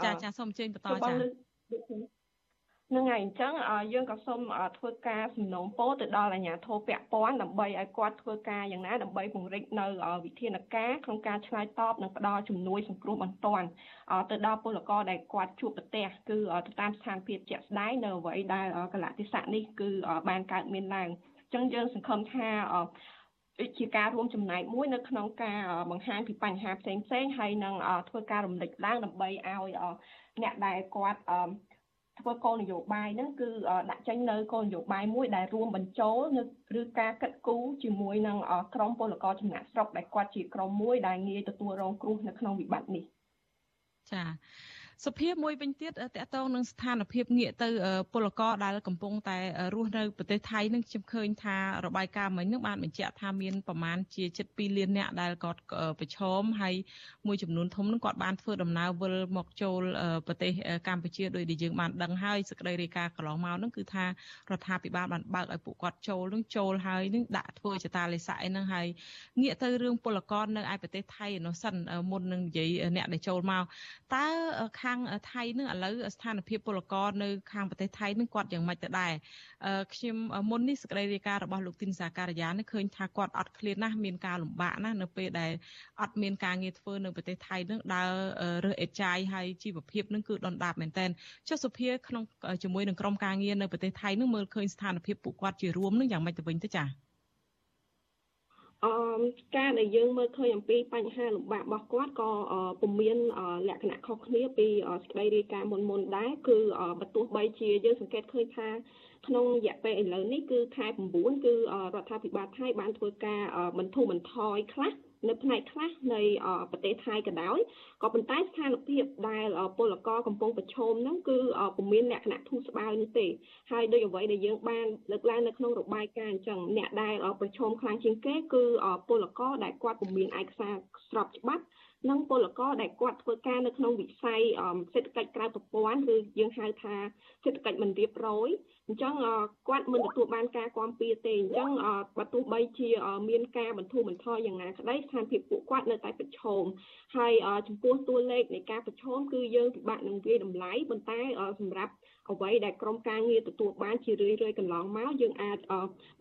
ចាចាសូមអញ្ជើញបន្តចានឹងហើយអញ្ចឹងយើងក៏សូមធ្វើការសំណូមពរទៅដល់អាជ្ញាធរពាក់ព័ន្ធដើម្បីឲ្យគាត់ធ្វើការយ៉ាងណាដើម្បីពង្រីកនៅវិធានការក្នុងការឆ្លើយតបនិងផ្ដល់ជំនួយសង្គ្រោះបន្ទាន់ទៅដល់ពលករដែលគាត់ជួបប្រទះគឺទៅតាមស្ថានភាពជាក់ស្ដែងនៅអ្វីដែលកលៈទេសៈនេះគឺបានកើតមានឡើងអញ្ចឹងយើងសង្ឃឹមថា ជាការរួមចំណែកមួយនៅក្នុងការបង្ហាញពីបញ្ហាផ្សេងផ្សេងហើយនឹងធ្វើការរំលឹកឡើងដើម្បីឲ្យអ្នកដែលគាត់ធ្វើគោលនយោបាយហ្នឹងគឺដាក់ចេញនៅគោលនយោបាយមួយដែលរួមបញ្ចូលឬការកិត្តគូជាមួយនឹងក្រមពលករចំណាក់ស្រុកដែលគាត់ជាក្រមមួយដែលងាយទទួលរងគ្រោះនៅក្នុងវិបត្តិនេះចា៎ សុភាមួយវិញទៀតតកតងនឹងស្ថានភាពងាកទៅពលករដែលកំពុងតែរស់នៅប្រទេសថៃនឹងខ្ញុំឃើញថារបាយការណ៍មិញនឹងបានបញ្ជាក់ថាមានប្រមាណជាជិត2លានអ្នកដែលគាត់ប្រឈមហើយមួយចំនួនធំនឹងគាត់បានធ្វើដំណើរវិលមកចូលប្រទេសកម្ពុជាដោយដែលយើងបានដឹងហើយសេចក្តីរាយការណ៍កន្លងមកនឹងគឺថារដ្ឋាភិបាលបានបើកឲ្យពួកគាត់ចូលនឹងចូលហើយនឹងដាក់ធ្វើចតាលេខអីហ្នឹងហើយងាកទៅរឿងពលករនៅឯប្រទេសថៃនោះសិនមុននឹងនិយាយអ្នកដែលចូលមកតើខាងថៃនឹងឥឡូវស្ថានភាពពលករនៅខាងប្រទេសថៃនឹងគាត់យ៉ាងម៉េចទៅដែរខ្ញុំមុននេះសេចក្តីរាយការណ៍របស់លោកទីនសាការីយ៉ានេះឃើញថាគាត់អត់ឃ្លានណាស់មានការលំបាកណាស់នៅពេលដែលអត់មានការងារធ្វើនៅប្រទេសថៃនឹងដើររើសអេតចាយហើយជីវភាពនឹងគឺដុនដាបមែនតើចុះសុភាក្នុងជាមួយនឹងក្រុមការងារនៅប្រទេសថៃនឹងមើលឃើញស្ថានភាពពួកគាត់ជារួមនឹងយ៉ាងម៉េចទៅវិញទៅចា៎ អឺការដែលយើងមើលឃើញអំពីបញ្ហាលំបាករបស់គាត់ក៏ពុំមានលក្ខណៈខុសគ្នាពីសេចក្តីរាយការណ៍មុនមុនដែរគឺបើទោះបីជាយើងសង្កេតឃើញថាក្នុងរយៈពេលឥឡូវនេះគឺខែ9គឺរដ្ឋាភិបាលថៃបានធ្វើការបន្ធូរបន្ថយខ្លះ នៅផ្នែកខ្លះនៃប្រទេសថៃក៏ដោយក៏ប៉ុន្តែស្ថានភាពដែលពលករកំពុងប្រឈមហ្នឹងគឺពុំមានលក្ខណៈធូរស្បើយនោះទេហើយដោយអ្វីដែលយើងបានលើកឡើងនៅក្នុងរបាយការណ៍អញ្ចឹងអ្នកដែលប្រឈមខ្លាំងជាងគេគឺពលករដែលគាត់ពុំមានឯកសារស្របច្បាប់ និងពលករដែលគាត់ធ្វើការនៅក្នុងវិស័យសេដ្ឋកិច្ចក្រៅប្រព័ន្ធឬយើងហៅថាសេដ្ឋកិច្ចមិនរៀបរយអញ្ចឹងគាត់មិនទទួលបានការគាំពៀទេអញ្ចឹងបើទោះបីជាមានការបន្ធូរបន្ថយយ៉ាងណាក្តីស្ថានភាពពួកគាត់នៅតែប្រឈមហើយចំពោះតួលេខនៃការប្រឈមគឺយើងពិបាកនឹងវាយតម្លៃប៉ុន្តែសម្រាប់អ្វីដែលក្រុមការងារទទួលបានជារឿយៗកន្លងមកយើងអាច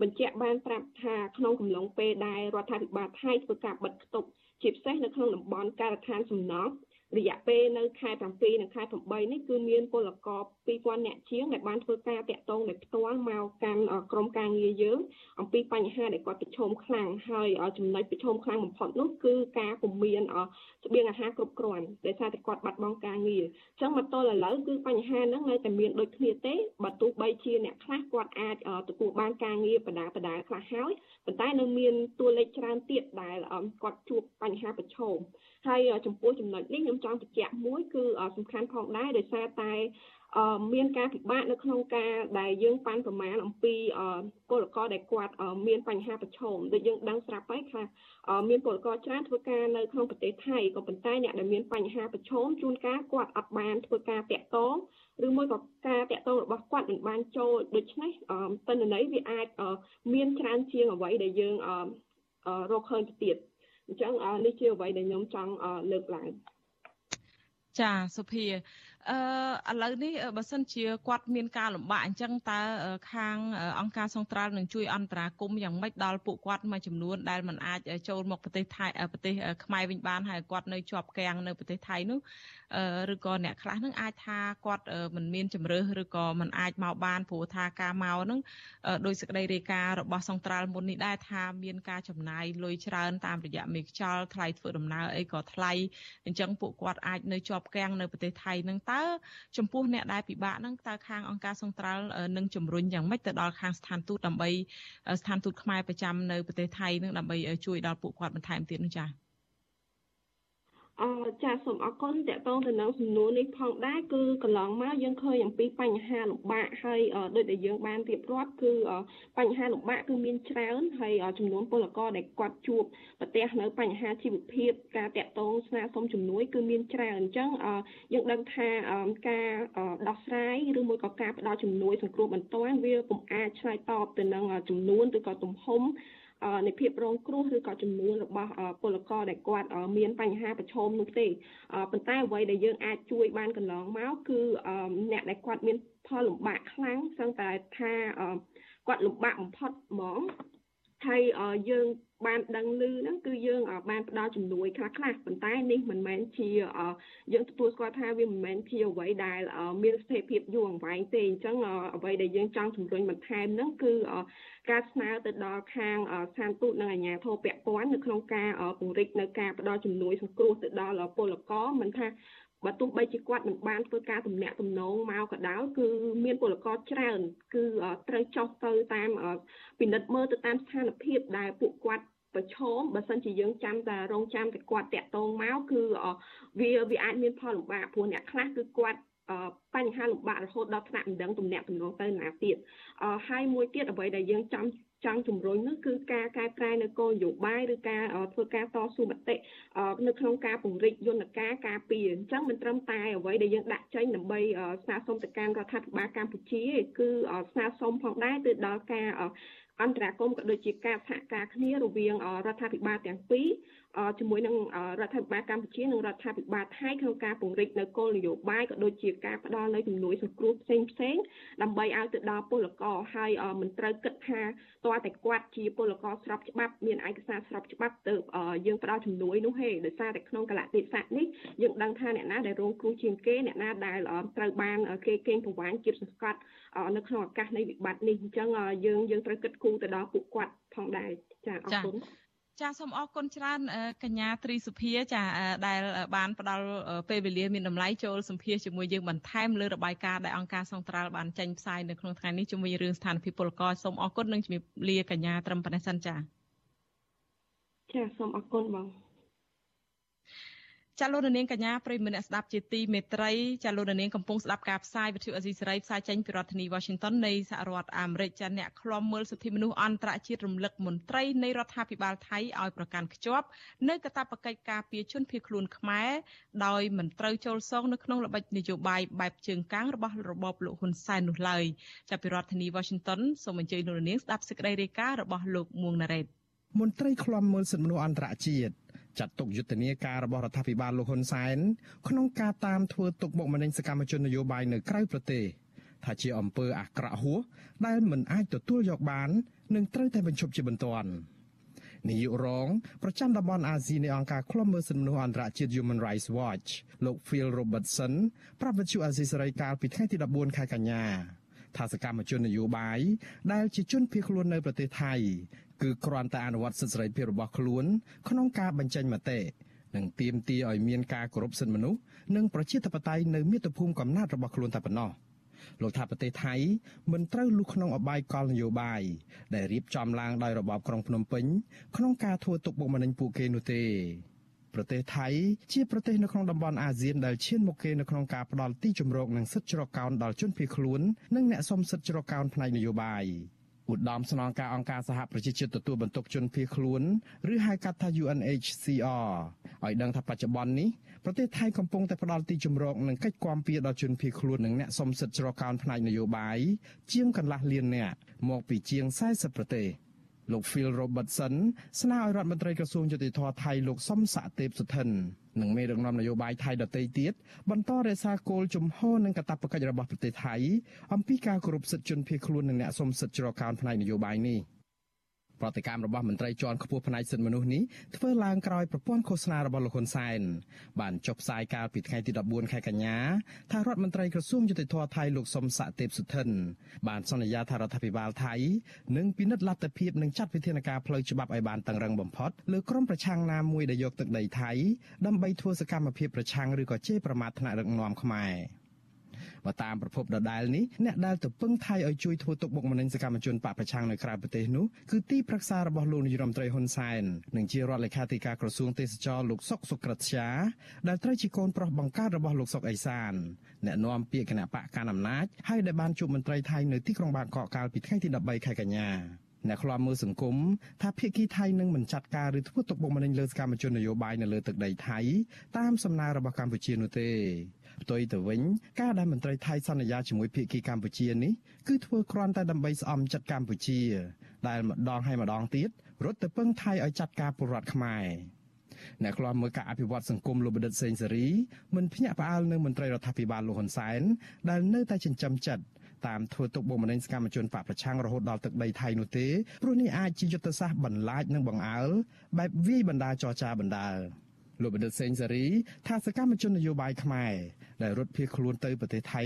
បញ្ជាក់បានប្រាប់ថាក្នុងកំឡុងពេលដែលរដ្ឋាភិបាលថៃធ្វើការបិទគប់ ជាពិសេសនៅក្នុងតំបន់ការដ្ឋានសំណង់ រយៈពេលនៅខែ7និងខែ8នេះគឺមានពលករ2000នាក់ជាងដែលបានធ្វើការតាក់ទងដោយផ្ទាល់មកកាន់ក្រុមការងារយើងអំពីបញ្ហាដែលគាត់ប្រឈមខ្លាំងហើយចំណុចប្រឈមខ្លាំងបំផុតនោះគឺការពុំមានស្បៀងអាហារគ្រប់គ្រាន់ដោយសារតែគាត់បាត់បង់ការងារអញ្ចឹងមកទល់ឥឡូវគឺបញ្ហាហ្នឹងនៅតែមានដូចគ្នាទេបើទោះបីជាអ្នកខ្លះគាត់អាចទទួលបានការងារបដាបដាខ្លះហើយប៉ុន្តែនៅមានតួលេខច្រើនទៀតដែលគាត់ជួបបញ្ហាប្រឈម ហើយចំពោះចំណុចនេះខ្ញុំចង់បញ្ជាក់មួយគឺសំខាន់ផងដែរដោយសារតែអឺមានការពិបាកនៅក្នុងការដែលយើងប៉ាន់ប្រមាណអំពីពលករដែលគាត់មានបញ្ហាប្រឈមដូចយើងដឹងស្រាប់ហើយថាមានពលករច្រើនធ្វើការនៅក្នុងប្រទេសថៃក៏ប៉ុន្តែអ្នកដែលមានបញ្ហាប្រឈមជួនកាលគាត់អត់បានធ្វើការតាក់ទងឬមួយក៏ការតាក់ទងរបស់គាត់មិនបានចូលដូច្នេះតនន័យវាអាចមានច្រើនជាងអ្វីដែលយើងរកឃើញទៅទៀត អញ្ចឹងនេះជាអ្វីដែលខ្ញុំចង់លើកឡើងចាសុភា អឺឥឡូវនេះបើសិនជាគាត់មានការលំបាកអញ្ចឹងតើខាងអង្គការសង្ត្រាល់នឹងជួយអន្តរាគមន៍យ៉ាងម៉េចដល់ពួកគាត់មួយចំនួនដែលមិនអាចចូលមកប្រទេសថៃប្រទេសខ្មែរវិញបានហើយគាត់នៅជាប់គាំងនៅប្រទេសថៃនោះឬក៏អ្នកខ្លះនឹងអាចថាគាត់មិនមានជំរឿសឬក៏មិនអាចមកបានព្រោះថាការមកនឹងដោយសេចក្តីរាយការណ៍របស់សង្ត្រាល់មុននេះដែរថាមានការចំណាយលុយច្រើនតាមរយៈមេខ្យល់ថ្លៃធ្វើដំណើរអីក៏ថ្លៃអញ្ចឹងពួកគាត់អាចនៅជាប់គាំងនៅប្រទេសថៃនឹងតើចំពោះអ្នកដែលពិបាកនឹងតើខាងអង្គការសង្ត្រាល់នឹងជំរុញយ៉ាងម៉េចទៅដល់ខាងស្ថានទូតដើម្បីស្ថានទូតខ្មែរប្រចាំនៅប្រទេសថៃនឹងដើម្បីជួយដល់ពួកគាត់បន្ថែមទៀតនោះចា៎ អឺចាសូមអរគុណតកតងទៅនឹងសំណួរនេះផងដែរគឺកន្លងមកយើងឃើញអំពីបញ្ហាលំបាកហើយដូចដែលយើងបានរៀបរាប់គឺបញ្ហាលំបាកគឺមានច្រើនហើយចំនួនពលករដែលគាត់ជួបប្រទះនៅបញ្ហាជីវភាពការតកតងស្នើសុំជំនួយគឺមានច្រើនអញ្ចឹងយើងដឹងថាការដោះស្រាយឬមួយក៏ការផ្ដល់ជំនួយសង្គ្រោះបន្ទាន់វាពុំអាចឆ្លើយតបទៅនឹងចំនួនឬក៏ទំហំ នៃភាពរងគ្រោះឬក៏ចំនួនរបស់ពលករដែលគាត់មានបញ្ហាប្រឈមនោះទេប៉ុន្តែអ្វីដែលយើងអាចជួយបានកន្លងមកគឺអ្នកដែលគាត់មានផលលំបាកខ្លាំងសឹងតែថាគាត់លំបាកបំផុតហ្មងហើយយើង បានដឹងឮហ្នឹងគឺយើងបានផ្ដល់ជំនួយខ្លះខ្លះប៉ុន្តែនេះមិនមែនជាយើងទទួលស្គាល់ថាវាមិនមែនជាអ្វីដែលមានស្ថិរភាពយូរអង្វែងទេអញ្ចឹងអ្វីដែលយើងចង់ជំរុញបន្ថែមហ្នឹងគឺការស្នើទៅដល់ខាងស្ថានទូតនិងអាជ្ញាធរពាក់ព័ន្ធនៅក្នុងការពង្រីកនៅការផ្ដល់ជំនួយសង្គ្រោះទៅដល់ពលករមិនថាបើទោះបីជាគាត់មិនបានធ្វើការទំនាក់ទំនងមកក៏ដោយគឺមានពលករច្រើន គឺត្រូវចុះទៅតាមពិនិត្យមើលទៅតាមស្ថានភាពដែលពួកគាត់ ប្រឈមបើសិនជាយើងចាំតែរងចាំតែគាត់តាក់ទងមកគឺវាវាអាចមានផលលំបាកព្រោះអ្នកខ្លះគឺគាត់បញ្ហាលំបាករហូតដល់ថ្នាក់មិនដឹងទំនាក់ទំនងទៅណាទៀតហើយមួយទៀតអ្វីដែលយើងចង់ចង់ជំរុញនោះគឺការកែប្រែនៅគោលនយោបាយឬការធ្វើការតស៊ូមតិនៅក្នុងការពង្រីកយន្តការការពារអញ្ចឹងមិនត្រឹមតែអ្វីដែលយើងដាក់ចេញដើម្បីស្នើសុំទៅកាន់រដ្ឋាភិបាលកម្ពុជាគឺស្នើសុំផងដែរទៅដល់ការ អន្តរាគមក៏ដូចជាការសហការគ្នារវាងរដ្ឋាភិបាលទាំងពីរ ជាមួយនឹងរដ្ឋាភិបាលកម្ពុជានិងរដ្ឋាភិបាលថៃក្នុងការពង្រីកនៅគោលនយោបាយក៏ដូចជាការផ្ដល់នៅជំនួយសង្គ្រោះផ្សេងផ្សេងដើម្បីឲ្យទៅដល់ពលករហើយមិនត្រូវគិតថាតើតែគាត់ជាពលករស្របច្បាប់មានឯកសារស្របច្បាប់ទៅយើងផ្ដល់ជំនួយនោះហេដោយសារតែក្នុងកលៈទេសៈនេះយើងដឹងថាអ្នកណាដែលរងគ្រោះជាងគេអ្នកណាដែលត្រូវបានគេកេងប្រវ័ញ្ចជាតិសង្កត់នៅក្នុងឱកាសនៃវិបត្តិនេះអញ្ចឹងយើងយើងត្រូវគិតគូរទៅដល់ពួកគាត់ផងដែរចាអរគុណ ចាសូមអរគុណច្រើនកញ្ញាត្រីសុភាចាដែលបានផ្ដល់ពេលវេលាមានតម្លៃចូលសម្ភាសជាមួយយើងបន្ថែមលើរបាយការណ៍ដែលអង្គការសង្ត្រាល់បានចេញផ្សាយនៅក្នុងថ្ងៃនេះជាមួយរឿងស្ថានភាពពលករសូមអរគុណនិងជំរាបលាកញ្ញាត្រឹមប៉ុណ្ណេះសិនចាចាសូមអរគុណបង ចាលោកនាងកញ្ញាប្រិយមិត្តអ្នកស្ដាប់ជាទីមេត្រីចាលោកនាងកំពុងស្ដាប់ការផ្សាយវិទ្យុអេស៊ីសេរីផ្សាយចេញពីរដ្ឋធានី Washington នៃសហរដ្ឋអាមេរិកចាអ្នកឃ្លាំមើលសិទ្ធិមនុស្សអន្តរជាតិរំលឹកមន្ត្រីនៃរដ្ឋាភិបាលថៃឲ្យប្រកាន់ខ្ជាប់នៅកាតព្វកិច្ចការពារជនភៀសខ្លួនខ្មែរដោយមិនត្រូវចូលសងនៅក្នុងល្បិចនយោបាយបែបជើងកាងរបស់របបលោកហ៊ុនសែននោះឡើយចាប់ពីរដ្ឋធានី Washington សូមអញ្ជើញលោកនាងស្ដាប់សេចក្តីរាយការណ៍របស់លោកមួងណារ៉េតមន្ត្រីឃ្លាំមើលសិទ្ធិមនុស្សអន្តរជាតិ ចាត់ទុកយុទ្ធនាការរបស់រដ្ឋាភិបាលលោកហ៊ុនសែនក្នុងការតាមធ្វើទុកបុកម្នេញសកម្មជននយោបាយនៅក្រៅប្រទេសថាជាអំពើអាក្រក់ហួសដែលមិនអាចទទួលយកបាននិងត្រូវតែបញ្ឈប់ជាបន្ទាន់នាយករងប្រចាំតំបន់អាស៊ីនៃអង្គការឃ្លាំមើលសិទ្ធិមនុស្សអន្តរជាតិ Human Rights Watch លោក Phil Robertson ប្រាប់វិទ្យុអាស៊ីសេរីកាលពីថ្ងៃទី14ខែកញ្ញាថាសកម្មជននយោបាយដែលជាជនភៀសខ្លួននៅប្រទេសថៃ គឺគ្រាន់តែអនុវត្តសិទ្ធិសេរីភាពរបស់ខ្លួន ក្នុងការបញ្ចេញមតិនិងទាមទារឲ្យមានការគោរពសិទ្ធិមនុស្សនិងប្រជាធិបតេយ្យនៅមាតុភូមិកំណើតរបស់ខ្លួនតែប៉ុណ្ណោះលោកថាប្រទេសថៃមិនត្រូវលុះក្នុងអបាយកលនយោបាយដែលរៀបចំឡើងដោយរបបក្រុងភ្នំពេញក្នុងការធ្វើទុកបុកម្នេញពួកគេនោះទេប្រទេសថៃជាប្រទេសនៅក្នុងតំបន់អាស៊ានដែលឈានមុខគេនៅក្នុងការផ្ដល់ទីជម្រកនិងសិទ្ធិជ្រកកោនដល់ជនភៀសខ្លួននិងអ្នកសុំសិទ្ធិជ្រកកោនផ្នែកនយោបាយ ឧត្តមស្នងការអង្គការសហប្រជាជាតិទទួលបន្ទុកជនភៀសខ្លួនឬហៅកាត់ថា UNHCR ឲ្យដឹងថាបច្ចុប្បន្ននេះប្រទេសថៃកំពុងតែផ្ដល់ទីជម្រកនិងកិច្ចគាំពៀដល់ជនភៀសខ្លួននិងអ្នកសុំសិទ្ធិជ្រកកោនផ្នែកនយោបាយជាងកន្លះលាននាក់មកពីជាង40ប្រទេសលោក Phil Robertson ស្នើឲ្យរដ្ឋមន្ត្រីក្រសួងយុតិធធថៃលោកសំសាក់ទេពសុធិន និងមេដឹកនាំនយោបាយថៃដទៃទៀតបន្តរក្សាគោលជំហរនិងកាតព្វកិច្ចរបស់ប្រទេសថៃអំពីការគោរពសិទ្ធិជនភៀសខ្លួននិងអ្នកសុំសិទ្ធិជ្រកកោនផ្នែកនយោបាយនេះ។ ប្រតិកម្មរបស់មន្ត្រីជាន់ខ្ពស់ផ្នែកសិទ្ធិមនុស្សនេះធ្វើឡើងក្រោយប្រព័ន្ធឃោសនារបស់លោកហ៊ុនសែនបានចុះផ្សាយកាលពីថ្ងៃទី14ខែកញ្ញាថារដ្ឋមន្ត្រីក្រសួងយុតិធធថៃលោកសុំស័កទេពសុធិន បានសន្យាថារដ្ឋាភិបាលថៃនឹងពិនិត្យលទ្ធភាពនិងចាត់វិធានការផ្លូវច្បាប់ឲ្យបានតឹងរឹងបំផុតលើក្រុមប្រឆាំងណាមួយដែលយកទឹកដីថៃដើម្បីធ្វើសកម្មភាពប្រឆាំងឬក៏ជេរប្រមាថថ្នាក់ដឹកនាំខ្មែរ។ បើតាមប្រភពដដែលនេះអ្នកដែលទៅពឹងថៃឲ្យជួយធ្វើទុកបុកម្នេញសកម្មជនបកប្រឆាំងនៅក្រៅប្រទេសនោះគឺទីប្រឹក្សារបស់លោកនាយរដ្ឋមន្ត្រីហ៊ុនសែននិងជារដ្ឋលេខាធិការក្រសួងទេសចរលោកសុកសុក្រិតជាដែលត្រូវជាកូនប្រុសបង្កើតរបស់លោកសុកអេសានអ្នកនាំពាក្យគណៈបកកណ្ដាលអំណាចហើយដែលបានជួបមន្ត្រីថៃនៅទីក្រុងបាងកកកាលពីថ្ងៃទី13ខែកញ្ញាអ្នកខ្លាំមើលសង្គមថាភៀកគីថៃនឹងមិនចាត់ការឬធ្វើទុកបុកម្នេញលើសកម្មជននយោបាយនៅលើទឹកដីថៃតាមសំណើរបស់កម្ពុជានោះទេ ផ្ទុយទៅវិញការដែលមន្ត្រីថៃសន្យាជាមួយភាគីកម្ពុជានេះគឺធ្វើគ្រាន់តែដើម្បីស្អំចិត្តកម្ពុជា ដែលម្ដងហើយម្ដងទៀតរត់ទៅពឹងថៃឲ្យចាត់ការពលរដ្ឋខ្មែរអ្នកខ្លាំមើលការអភិវឌ្ឍសង្គមលោកបណ្ឌិតសេងសេរីមិនភ្ញាក់ផ្អើលនឹងមន្ត្រីរដ្ឋាភិបាលលោកហ៊ុនសែនដែលនៅតែចិញ្ចឹមចិត្តតាមធ្វើទុកបុកម្នេញសកម្មជនបកប្រឆាំងរហូតដល់ទឹកដីថៃនោះទេព្រោះនេះអាចជាយុទ្ធសាស្ត្របន្លាចនិងបង្អើលបែបវាយបណ្ដាចរចាបណ្ដាល លោកបណ្ឌិតសេងសេរីថាសកម្មជននយោបាយខ្មែរដែលរត់ភៀសខ្លួនទៅប្រទេសថៃ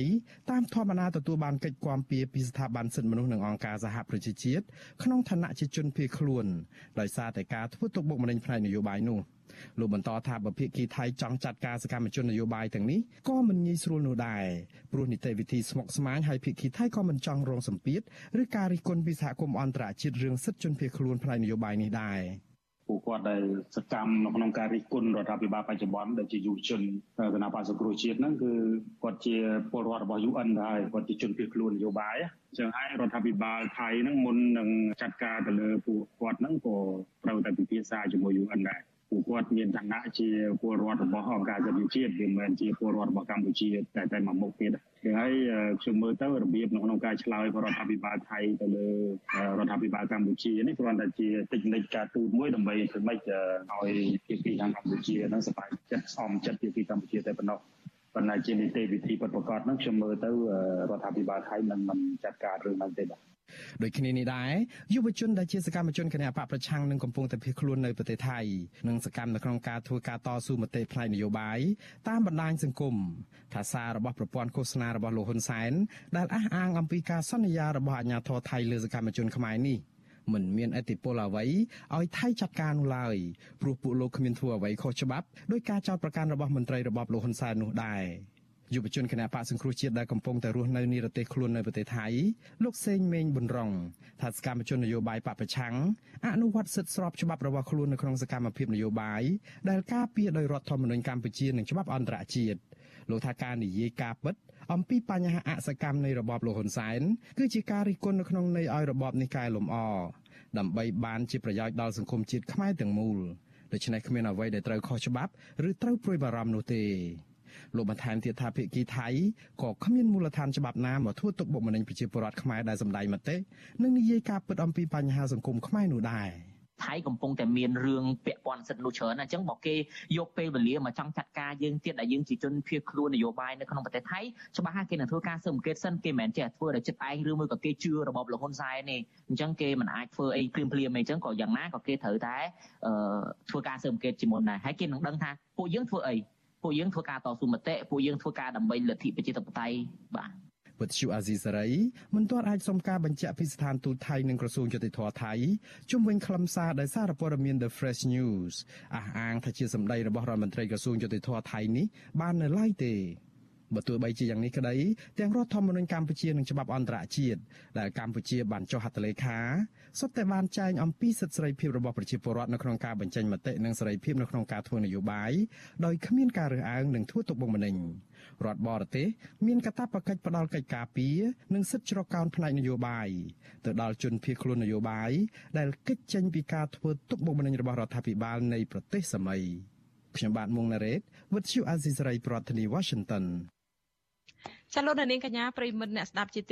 តាមធម្មតាទទួលបានកិច្ចគាំពៀពីស្ថាប័នសិទ្ធិមនុស្សនិងអង្គការសហប្រជាជាតិក្នុងឋានៈជាជនភៀសខ្លួនដោយសារតែការធ្វើទុកបុកម្នេញផ្នែកនយោបាយនោះលោកបន្តថាបើភាគីថៃចង់ចាត់ការសកម្មជននយោបាយទាំងនេះក៏មិនងាយស្រួលនោះដែរព្រោះនីតិវិធីស្មុគស្មាញហើយភាគីថៃក៏មិនចង់រងសម្ពាធឬការរិះគន់ពីសហគមន៍អន្តរជាតិរឿងសិទ្ធិជនភៀសខ្លួនផ្នែកនយោបាយនេះដែរ។ ពួកគាត់ដែលសកម្មនៅក្នុងការរិះគន់រដ្ឋាភិបាលបច្ចុប្បន្នដែលជាយុវជនគណៈបក្សសង្គ្រោះជាតិហ្នឹងគឺគាត់ជាពលរដ្ឋរបស់ UN ដែរគាត់ជាជនភៀសខ្លួននយោបាយអញ្ចឹងហើយរដ្ឋាភិបាលថៃហ្នឹងមុននឹងចាត់ការទៅលើពួកគាត់ហ្នឹងក៏ត្រូវតែពិភាក្សាជាមួយ UN ដែរ ពួកគាត់មានឋានៈជាពលរដ្ឋរបស់អង្គការសិទ្ធិជាតិវាមិនមែនជាពលរដ្ឋរបស់កម្ពុជាតែតែមួយមុខទៀតហើយខ្ញុំមើលទៅរបៀបនៅក្នុងការឆ្លើយរបស់រដ្ឋាភិបាលថៃទៅលើរដ្ឋាភិបាលកម្ពុជានេះគ្រាន់តែជាតិចនិចការទូតមួយដើម្បីធ្វើម៉េចឲ្យភាគីខាងកម្ពុជានឹងសប្បាយចិត្តសមចិត្តភាគីកម្ពុជាតែប៉ុណ្ណោះប៉ុន្តែជានីតិវិធីពិតប្រាកដហ្នឹងខ្ញុំមើលទៅរដ្ឋាភិបាលថៃមិនមិនចាត់ការរឿងហ្នឹងទេបាទ ដូចគ្នានេះដែរយុវជនដែលជាសកម្មជនគណបកប្រឆាំងនឹងកំពុងតែភៀសខ្លួននៅប្រទេសថៃនិងសកម្មនៅក្នុងការធ្វើការតស៊ូមតិផ្នែកនយោបាយតាមបណ្ដាញសង្គមថាសាររបស់ប្រព័ន្ធឃោសនារបស់លោកហ៊ុនសែនដែលអះអាងអំពីការសន្យារបស់អាជ្ញាធរថៃលើសកម្មជនខ្មែរនេះមិនមានអធិបុលអ្វីឲ្យថៃចាត់ការនោះឡើយព្រោះពួកលោកគ្មានធ្វើអ្វីខុសច្បាប់ដោយការចោទប្រកាន់របស់មន្ត្រីរបបលោកហ៊ុនសែននោះដែរ យុវជនគណៈបកសង្គ្រោះជាតិដែលកំពុងតែរស់នៅនិរទេសខ្លួននៅប្រទេសថៃលោកសេងមេងប៊ុនរងថាសកម្មជននយោបាយបពប្រឆាំងអនុវត្តសិទ្ធិស្របច្បាប់របស់ខ្លួននៅក្នុងសកម្មភាពនយោបាយដែលការពារដោយរដ្ឋធម្មនុញ្ញកម្ពុជានិងច្បាប់អន្តរជាតិលោកថាការនិយាយការពិតអំពីបញ្ហាអសកម្មនៃរបបលោកហ៊ុនសែនគឺជាការរិះគន់នៅក្នុងន័យឲ្យរបបនេះកែលម្អដើម្បីបានជាប្រយោជន៍ដល់សង្គមជាតិខ្មែរទាំងមូលដូច្នេះគ្មានអ្វីដែលត្រូវខុសច្បាប់ឬត្រូវព្រួយបារម្ភនោះទេ លោកបន្ថែមទៀតថាភាគីថៃក៏គ្មានមូលដ្ឋានច្បាប់ណាមកធ្វើទុកបុកម្នេញប្រជាពលរដ្ឋខ្មែរដែលសម្ដែងមតិនិងនិយាយការពិតអំពីបញ្ហាសង្គមខ្មែរនោះដែរថៃកំពុងតែមានរឿងពាក់ព័ន្ធសិទ្ធិនោះច្រើនអញ្ចឹងបើគេយកពេលវេលាមកចង់ចាត់ការយើងទៀតដែលយើងជាជនភៀសខ្លួននយោបាយនៅក្នុងប្រទេសថៃច្បាស់ថាគេនឹងធ្វើការស៊ើបអង្កេតសិនគេមិនមែនចេះធ្វើដោយចិត្តឯងឬមួយក៏គេជឿរបបលោកហ៊ុនសែនទេអញ្ចឹងគេមិនអាចធ្វើអីព្រាមព្រាមអីអញ្ចឹងក៏យ៉ាងណាក៏គេត្រូវតែធ្វើការស៊ើបអង្កេតជាមុនដែរហើយគេនឹងដឹងថាពួកយើងធ្វើអី ពួកយើងធ្វើការតស៊ូមតិពួកយើងធ្វើការដើម្បីលទ្ធិប្រជាធិបតេយ្យបាទវិទ្យុអាស៊ីសេរីមិនទាន់អាចសុំការបញ្ជាក់ពីស្ថានទូតថៃនិងក្រសួងយុតិធធថៃជុំវិញខ្លឹមសារដែលសារព័ត៌មាន The Fresh News អះអាងថាជាសម្ដីរបស់រដ្ឋមន្ត្រីក្រសួងយុតិធធថៃនេះបាននៅឡើយទេ បើទោះបីជាយ៉ាងនេះក្តីទាំងរដ្ឋធម្មនុញ្ញកម្ពុជានិងច្បាប់អន្តរជាតិដែលកម្ពុជាបានចុះហត្ថលេខាសុទ្ធតែបានចែងអំពីសិទ្ធិសេរីភាពរបស់ប្រជាពលរដ្ឋនៅក្នុងការបញ្ចេញមតិនិងសេរីភាពនៅក្នុងការធ្វើនយោបាយដោយគ្មានការរើសអើងនិងធ្វើទុកបុកម្នេញរដ្ឋបរទេសមានកាតព្វកិច្ចផ្ដល់កិច្ចការពារនិងសិទ្ធិជ្រកកោនផ្នែកនយោបាយទៅដល់ជនភៀសខ្លួននយោបាយដែលកិច្ចចេញពីការធ្វើទុកបុកម្នេញរបស់រដ្ឋាភិបាលនៃប្រទេសសម័យខ្ញុំបាទមុងណារ៉េត With you Azizi Saray ប្រធានាទី Washington ចលនានាងកញ្ញាប្រិមិត្តអ្នកស្ដាប់ជា